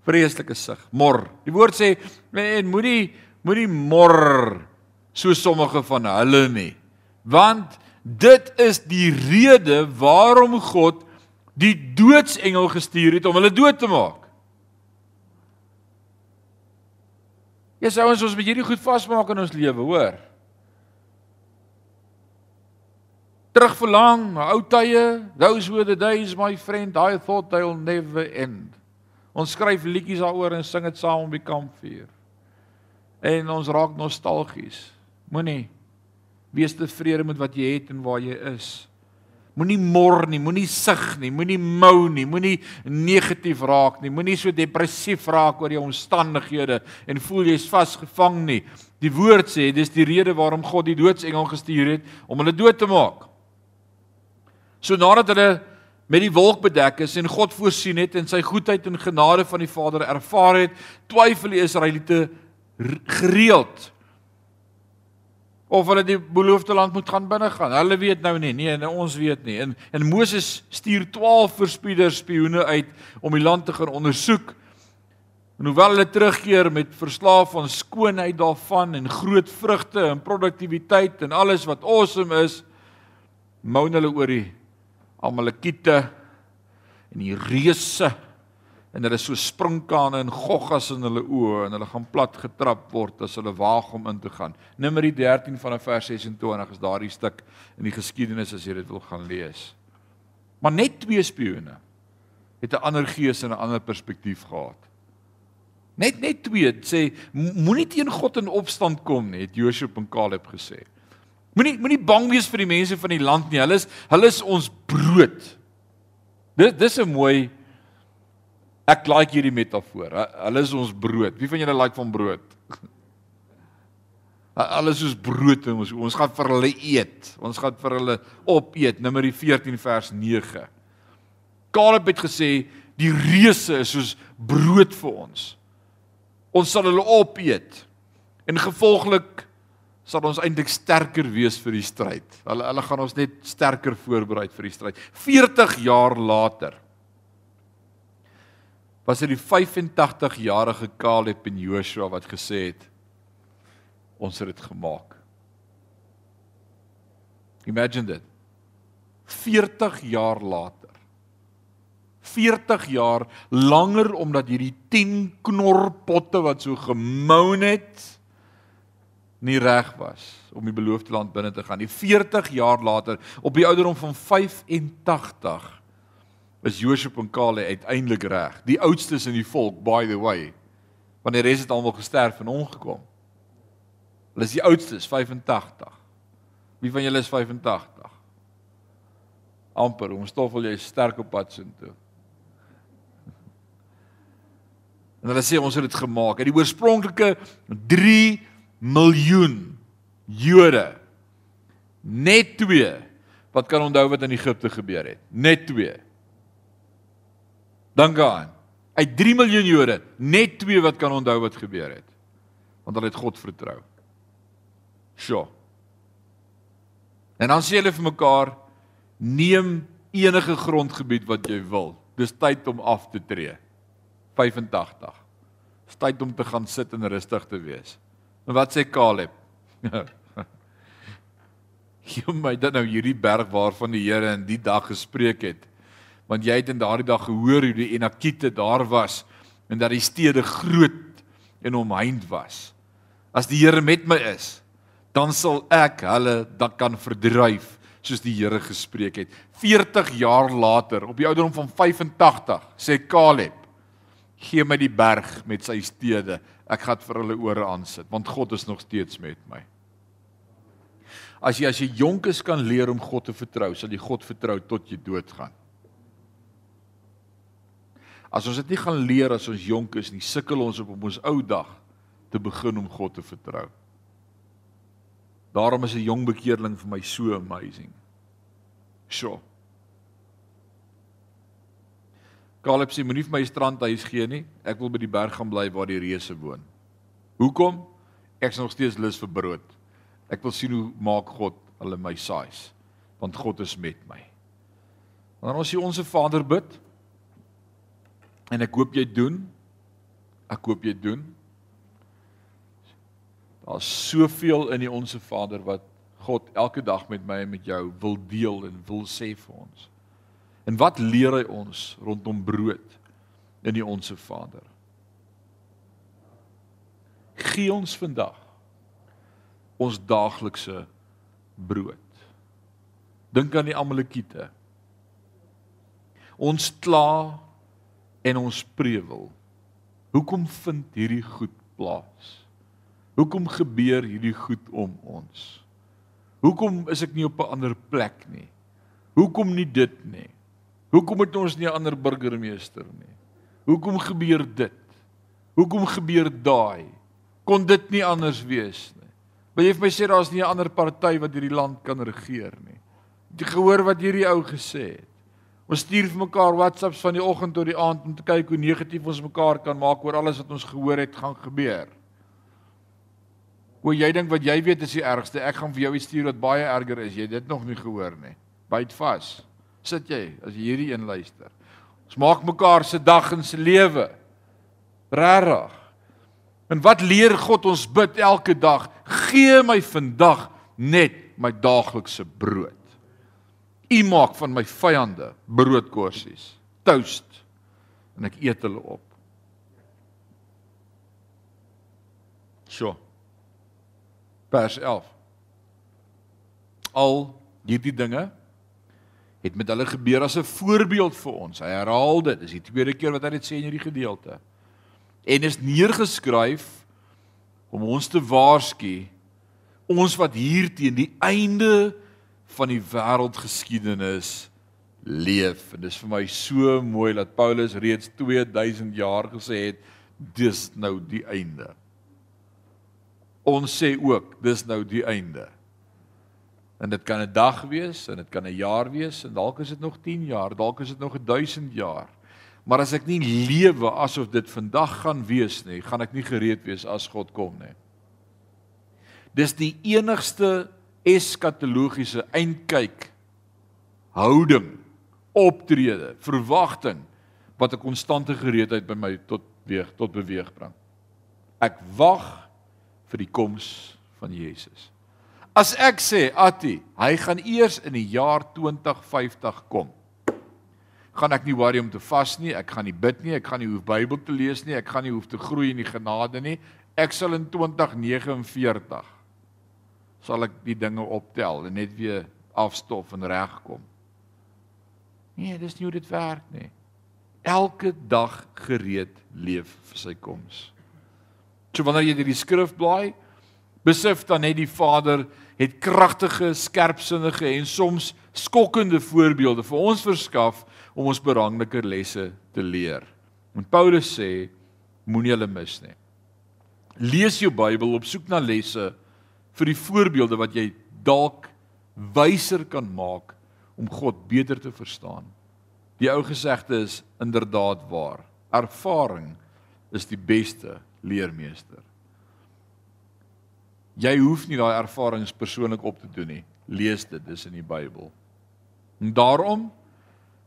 Vreeslike sug. Mor. Die woord sê en moenie moenie mor so sommige van hulle nie. Want dit is die rede waarom God die doodsengel gestuur het om hulle dood te maak. Ja, sou ons ons met hierdie goed vasmaak in ons lewe, hoor. Terug verlang na ou tye, those were the days my friend, I thought they'll never end. Ons skryf liedjies daaroor en sing dit saam die kampvuur. En ons raak nostalgies. Moenie wees tevrede met wat jy het en waar jy is. Moenie mor nie, moenie sug nie, moenie mou nie, moenie negatief raak nie, moenie so depressief raak oor jou omstandighede en voel jy's vasgevang nie. Die woord sê dis die rede waarom God die doodsengel gestuur het om hulle dood te maak. So nadat hulle met die wolk bedek is en God voorsien het en sy goedheid en genade van die Vader ervaar het, twyfel die Israeliete gereeld of hulle die beloofde land moet gaan binne gaan. Hulle weet nou nie, nee, nou ons weet nie. En en Moses stuur 12 verspieders spioene uit om die land te gaan ondersoek. En hoewel hulle terugkeer met verslae van skoonheid daarvan en groot vrugte en produktiwiteit en alles wat awesome is, moan hulle oor die Amalekiete en die reuse en hulle so springkane en goggas in hulle oë en hulle gaan plat getrap word as hulle waag om in te gaan. Numeri 13 vanaf vers 26 is daardie stuk in die geskiedenis as jy dit wil gaan lees. Maar net twee spioene het 'n ander gees en 'n ander perspektief gehad. Net net twee sê moenie teen God in opstand kom nie, het Joshua en Caleb gesê. Moenie moenie bang wees vir die mense van die land nie. Hulle is hulle is ons brood. Dit dis 'n mooi Ek like hierdie metafoor. Hulle is ons brood. Wie van julle like van brood? Hulle is soos brood en ons ons gaan vir hulle eet. Ons gaan vir hulle opeet. Numeri 14 vers 9. Caleb het gesê die reuse is soos brood vir ons. Ons sal hulle opeet. En gevolglik sal ons eintlik sterker wees vir die stryd. Hulle hulle gaan ons net sterker voorberei vir die stryd. 40 jaar later was dit die 85-jarige Caleb en Joshua wat gesê het ons het dit gemaak. Imagine dit. 40 jaar later. 40 jaar langer omdat hierdie 10 knorpotte wat so gemoun het nie reg was om die beloofde land binne te gaan. Die 40 jaar later op die ouderdom van 85 is Josef en Kale uiteindelik reg. Die oudstes in die volk, by the way. Want die res het almal gesterf en omgekom. Hulle is die oudstes, 85. Wie van julle is 85? amper om stoffel jy sterk op pad soontoe. En hulle sê ons het dit gemaak. Het die oorspronklike 3 miljoen Jode net 2 wat kan onthou wat in Egipte gebeur het. Net 2. Dink aan. Uit 3 miljoen Jode, net 2 wat kan onthou wat gebeur het. Want hulle het God vertrou. Sjoe. En dan sê hulle vir mekaar: "Neem enige grondgebied wat jy wil. Dis tyd om af te tree." 85. Dis tyd om te gaan sit en rustig te wees. En wat sê Caleb? Gee my dan nou hierdie berg waarvan die Here in die dag gespreek het. Want jy het in daardie dag gehoor hoe die Enakite daar was en dat die stede groot en omheind was. As die Here met my is, dan sal ek hulle dan kan verdryf soos die Here gespreek het. 40 jaar later, op die ouderdom van 85, sê Caleb: "Gee my die berg met sy stede. Ek gaan vir hulle ore aansit, want God is nog steeds met my." As jy as jy jonk is kan leer om God te vertrou, sal jy God vertrou tot jy doodgaan. As ons dit nie gaan leer as ons jonk is nie, sukkel ons op ons ou dag te begin om God te vertrou. Daarom is 'n jong bekeerling vir my so amazing. Sjoe. Caleb sê moenie vir my strandhuis gee nie. Ek wil by die berg gaan bly waar die reëse woon. Hoekom? Ek is nog steeds lus vir brood. Ek wil sien hoe maak God hulle my saais want God is met my. Wanneer ons hier onsse Vader bid en ek hoop jy doen ek hoop jy doen Daar's soveel in die onsse Vader wat God elke dag met my en met jou wil deel en wil sê vir ons. En wat leer hy ons rondom brood in die onsse Vader? Gee ons vandag ons daaglikse brood. Dink aan die Amalekiete. Ons kla en ons prewel. Hoekom vind hierdie goed plaas? Hoekom gebeur hierdie goed om ons? Hoekom is ek nie op 'n ander plek nie? Hoekom nie dit nie? Hoekom het ons nie 'n ander burgemeester nie? Hoekom gebeur dit? Hoekom gebeur daai? Kon dit nie anders wees nie? Wil jy vir my sê daar's nie 'n ander party wat hierdie land kan regeer nie? Jy gehoor wat hierdie ou gesê het? Ons stuur vir mekaar WhatsApps van die oggend tot die aand om te kyk hoe negatief ons mekaar kan maak oor alles wat ons gehoor het gaan gebeur. O, jy dink wat jy weet is die ergste. Ek gaan vir jou iets stuur wat baie erger is. Jy het dit nog nie gehoor nie. Byt vas. Sit jy as jy hierdie een luister. Ons maak mekaar se dag en se lewe. Regtig. En wat leer God ons bid elke dag? Gee my vandag net my daaglikse brood. U maak van my vyande broodkorsies. Toast. En ek eet hulle op. Sjoe vers 11. Al hierdie dinge het met hulle gebeur as 'n voorbeeld vir ons. Hy herhaal dit. Dis die tweede keer wat hy dit sê in hierdie gedeelte. En is neergeskryf om ons te waarsku ons wat hier teen die einde van die wêreldgeskiedenis leef. En dis vir my so mooi dat Paulus reeds 2000 jaar gesê het dis nou die einde ons sê ook dis nou die einde. En dit kan 'n dag wees en dit kan 'n jaar wees en dalk is dit nog 10 jaar, dalk is dit nog 1000 jaar. Maar as ek nie lewe asof dit vandag gaan wees nie, gaan ek nie gereed wees as God kom nie. Dis die enigste eskatologiese eindkyk houding, optrede, verwagting wat 'n konstante gereedheid by my tot weeg tot beweeg bring. Ek wag vir die koms van Jesus. As ek sê Atti, hy gaan eers in die jaar 2050 kom. Gaan ek nie worry om te vas nie, ek gaan nie bid nie, ek gaan nie hoef Bybel te lees nie, ek gaan nie hoef te groei in die genade nie. Ek sal in 2049 sal ek die dinge optel en net weer afstof en regkom. Nee, dis nie hoe dit werk nie. Elke dag gereed leef vir sy koms. So wanneer jy hierdie skrif blaai, besef dan net die Vader het kragtige, skerpsinnige en soms skokkende voorbeelde vir ons verskaf om ons belangrike lesse te leer. En Paulus sê, moenie hulle mis nie. Lees jou Bybel op soek na lesse vir die voorbeelde wat jy dalk wyser kan maak om God beter te verstaan. Die ou gesegde is inderdaad waar. Ervaring is die beste leermeester. Jy hoef nie daai ervarings persoonlik op te doen nie. Lees dit, dis in die Bybel. En daarom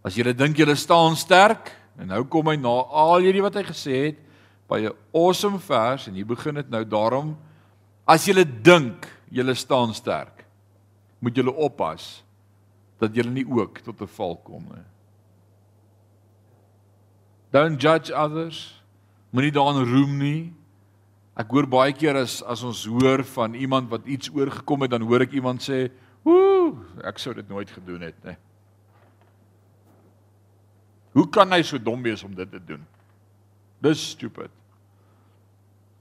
as jy dink jy staan sterk en nou kom hy na al hierdie wat hy gesê het by 'n awesome vers en hier begin dit nou daarom as jy dink jy staan sterk moet jy oppas dat jy nie ook tot 'n val kom nie. Don't judge others. Moenie daarin roem nie. Ek hoor baie keer as as ons hoor van iemand wat iets oorgekom het, dan hoor ek iemand sê, "Ooh, ek sou dit nooit gedoen het nie." Hoe kan hy so dom wees om dit te doen? Dis stupid.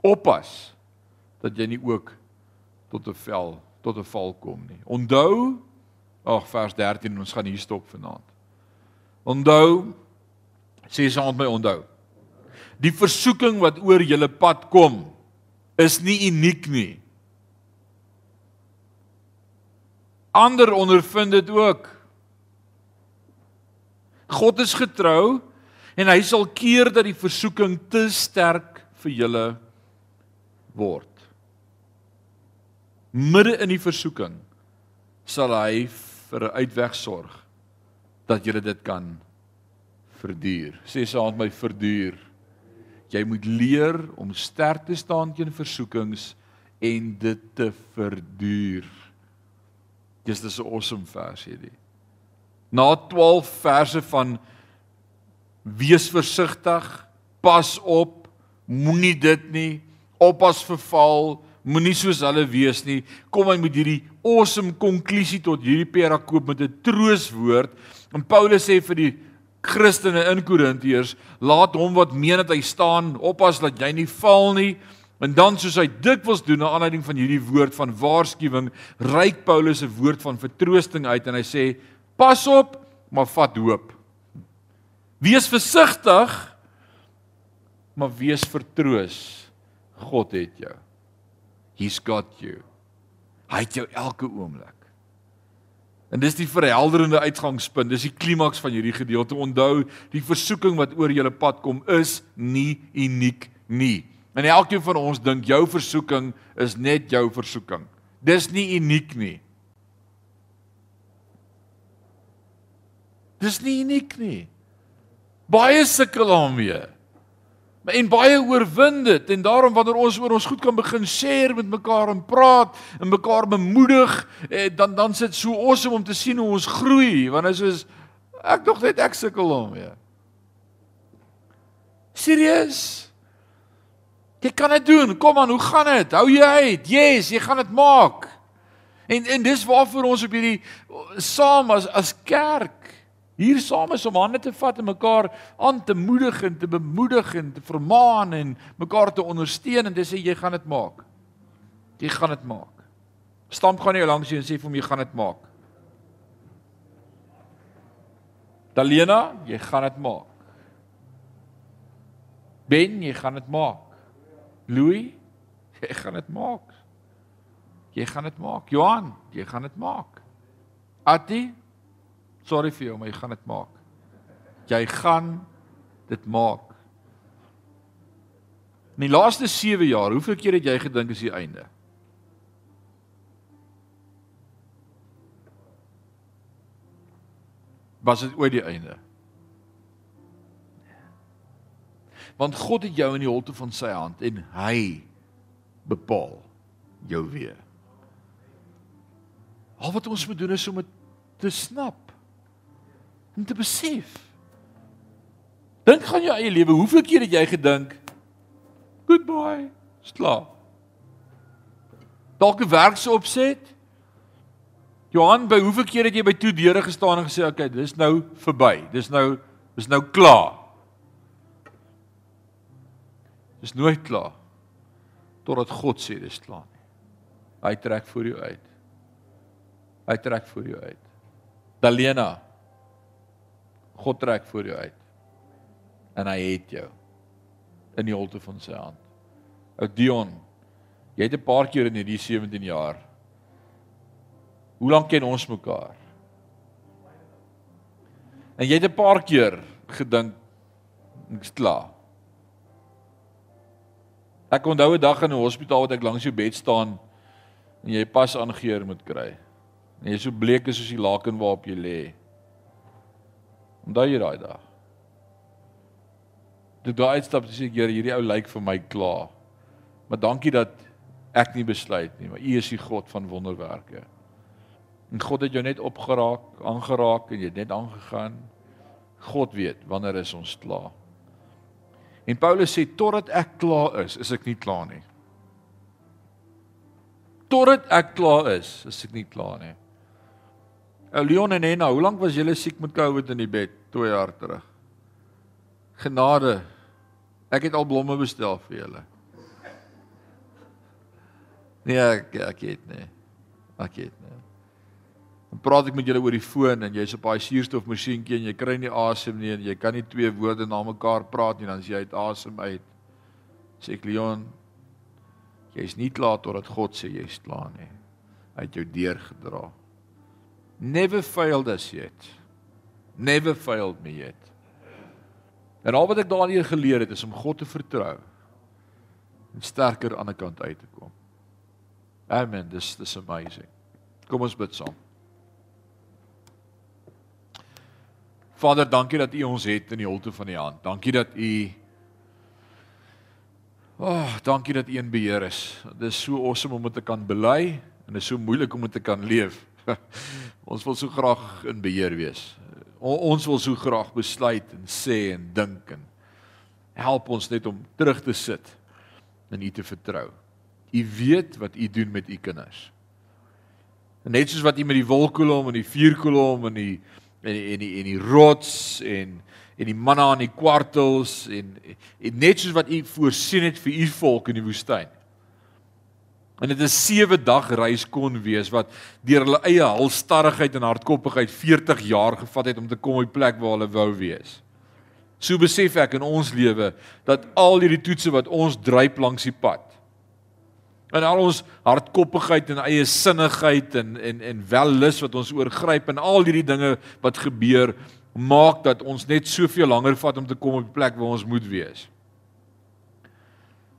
Oppas dat jy nie ook tot 'n vel, tot 'n val kom nie. Onthou, ag vers 13, ons gaan hier stop vanaand. Onthou, sê saam met my onthou. Die versoeking wat oor julle pad kom, is nie uniek nie. Ander ondervind dit ook. God is getrou en hy sal keer dat die versoeking te sterk vir julle word. Midde in die versoeking sal hy vir 'n uitweg sorg dat jy dit kan verduur. Sê saam met my verduur. Jy moet leer om sterk te staan teen versoekings en dit te verduur. Dis 'n awesome vers hierdie na 12 verse van wees versigtig, pas op, moenie dit nie, oppas vir val, moenie soos hulle wees nie. Kom hy met hierdie awesome konklusie tot hierdie perakoop met 'n trooswoord. En Paulus sê vir die Christene in Korintiërs, laat hom wat meen dat hy staan, oppas dat jy nie val nie. En dan soos hy dikwels doen na aanleiding van hierdie woord van waarskuwing, reik Paulus 'n woord van vertroosting uit en hy sê Pas op, maar vat hoop. Wees versigtig, maar wees vertroos. God het jou. He's got you. Hy het jou elke oomblik. En dis die verhelderende uitgangspunt, dis die klimaks van hierdie gedeelte. Onthou, die versoeking wat oor jou pad kom is nie uniek nie. En elkeen van ons dink jou versoeking is net jou versoeking. Dis nie uniek nie. Dis nie uniek nie. Baie sukkel daarmee. En baie oorwin dit en daarom wanneer ons oor ons goed kan begin share met mekaar en praat en mekaar bemoedig, eh, dan dan sit so awesome om te sien hoe ons groei want dit is ek dog net ek sukkel daarmee. Serieus? Jy kan dit doen. Kom aan, hoe gaan dit? Hou jy uit? Yes, jy gaan dit maak. En en dis waarvoor ons op hierdie saam as as kerk hier saam is om hande te vat en mekaar aan te moedig en te bemoedig en te vermaan en mekaar te ondersteun en te sê jy gaan dit maak. Jy gaan dit maak. Stamp gaan jy langs jou en sê vir hom jy gaan dit maak. Dalena, jy gaan dit maak. Ben, jy gaan dit maak. Louis, jy gaan dit maak. Jy gaan dit maak. Johan, jy gaan dit maak. Atti, Sorry vir jou, maar jy gaan dit maak. Jy gaan dit maak. In die laaste 7 jaar, hoeveel keer het jy gedink is die einde? Was dit ooit die einde? Want God het jou in die holte van sy hand en hy bepaal jou weer. Al wat ons moet doen is om dit te snap om te besef. Dink aan jou eie lewe. Hoeveel keer het jy gedink goodbye, slaap. Dalk 'n werksopset. Johan, by hoeveel keer het jy by toe deure gestaan en gesê, "Oké, dis nou verby. Dis nou dis nou klaar." Dis nooit klaar totdat God sê dis klaar nie. Hy trek vir jou uit. Hy trek vir jou uit. Dalena God trek voor jou uit. En hy het jou in die holte van sy hand. Ou Dion, jy het 'n paar keer in hierdie 17 jaar. Hoe lank ken ons mekaar? En jy het 'n paar keer gedink ek's klaar. Ek onthou 'n dag in 'n hospitaal wat ek langs jou bed staan en jy pas aangeheer moet kry. En jy is so bleek soos die laken waarop jy lê. Onthou jy daai dag? Toe daai uitstap sê ek, Here, hierdie ou lyk vir my klaar. Maar dankie dat ek nie besluit nie, maar U is die God van wonderwerke. En God het jou net opgeraak, aangeraak en jy het net aangegaan. God weet wanneer is ons klaar. En Paulus sê totdat ek klaar is, is ek nie klaar nie. Totdat ek klaar is, is ek nie klaar nie. Ou Leon en Henna, hoe lank was julle siek met COVID in die bed? 2 jaar terug. Genade. Ek het al blomme bestel vir julle. Nee, ek ek het nie. Ek het nie. Dan praat ek met julle oor die foon en jy's op daai suurstofmasjienkie en jy kry nie asem nie en jy kan nie twee woorde na mekaar praat nie dan as jy uit asem uit. Sê ek Leon, jy's nie klaar totdat God sê jy's klaar nie. Hy het jou deurgedra. Never failed us yet. Never failed me yet. En al wat ek daardie geleer het is om God te vertrou en sterker aan die kant uit te kom. Amen. This this amazing. Kom ons bid saam. Vader, dankie dat U ons het in die holte van die hand. Dankie dat U Oh, dankie dat U in beheer is. Dit is so awesome om dit te kan bely en dit is so moeilik om dit te kan leef. ons wil so graag in beheer wees. Ons wil so graag besluit en sê en dink en help ons net om terug te sit en U te vertrou. U weet wat u doen met u kinders. Net soos wat u met die wolkkolom en die vuurkolom en die en die en die, en die rots en en die manna aan die kwartels en, en net soos wat u voorsien het vir u volk in die woestyn. En dit is 7 dag reis kon wees wat deur hulle eie halstarrigheid en hardkoppigheid 40 jaar gevat het om te kom op die plek waar hulle wou wees. So besef ek in ons lewe dat al hierdie toetse wat ons dryp langs die pad en al ons hardkoppigheid en eie sinnigheid en en en wellus wat ons oorgryp en al hierdie dinge wat gebeur maak dat ons net soveel langer vat om te kom op die plek waar ons moet wees.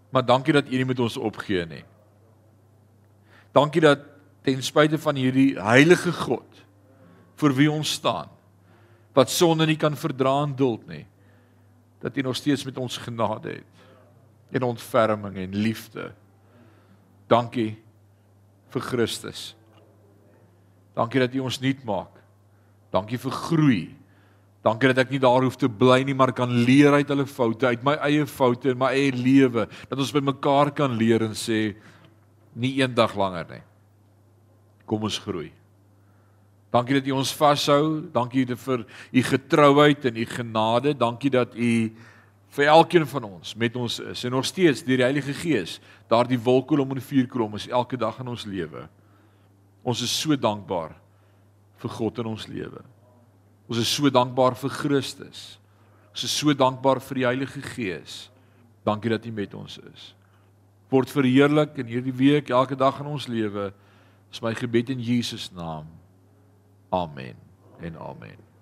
Maar dankie dat U nie met ons opgee nie. Dankie dat ten spyte van hierdie heilige God vir wie ons staan wat sonde nie kan verdra en duld nie dat U nog steeds met ons genade het en ontferming en liefde Dankie vir Christus. Dankie dat U ons nuut maak. Dankie vir groei. Dankie dat ek nie daar hoef te bly nie, maar kan leer uit hulle foute, uit my eie foute en my eie lewe, dat ons by mekaar kan leer en sê nie eendag langer nie. Kom ons groei. Dankie dat U ons vashou. Dankie vir U getrouheid en U genade. Dankie dat U vir elkeen van ons met ons is en nog steeds deur die Heilige Gees daardie wolkkolom en vuurkolom is elke dag in ons lewe. Ons is so dankbaar vir God in ons lewe. Ons is so dankbaar vir Christus. Ons is so dankbaar vir die Heilige Gees. Dankie dat U met ons is. Word verheerlik in hierdie week elke dag in ons lewe. Dis my gebed in Jesus naam. Amen en amen.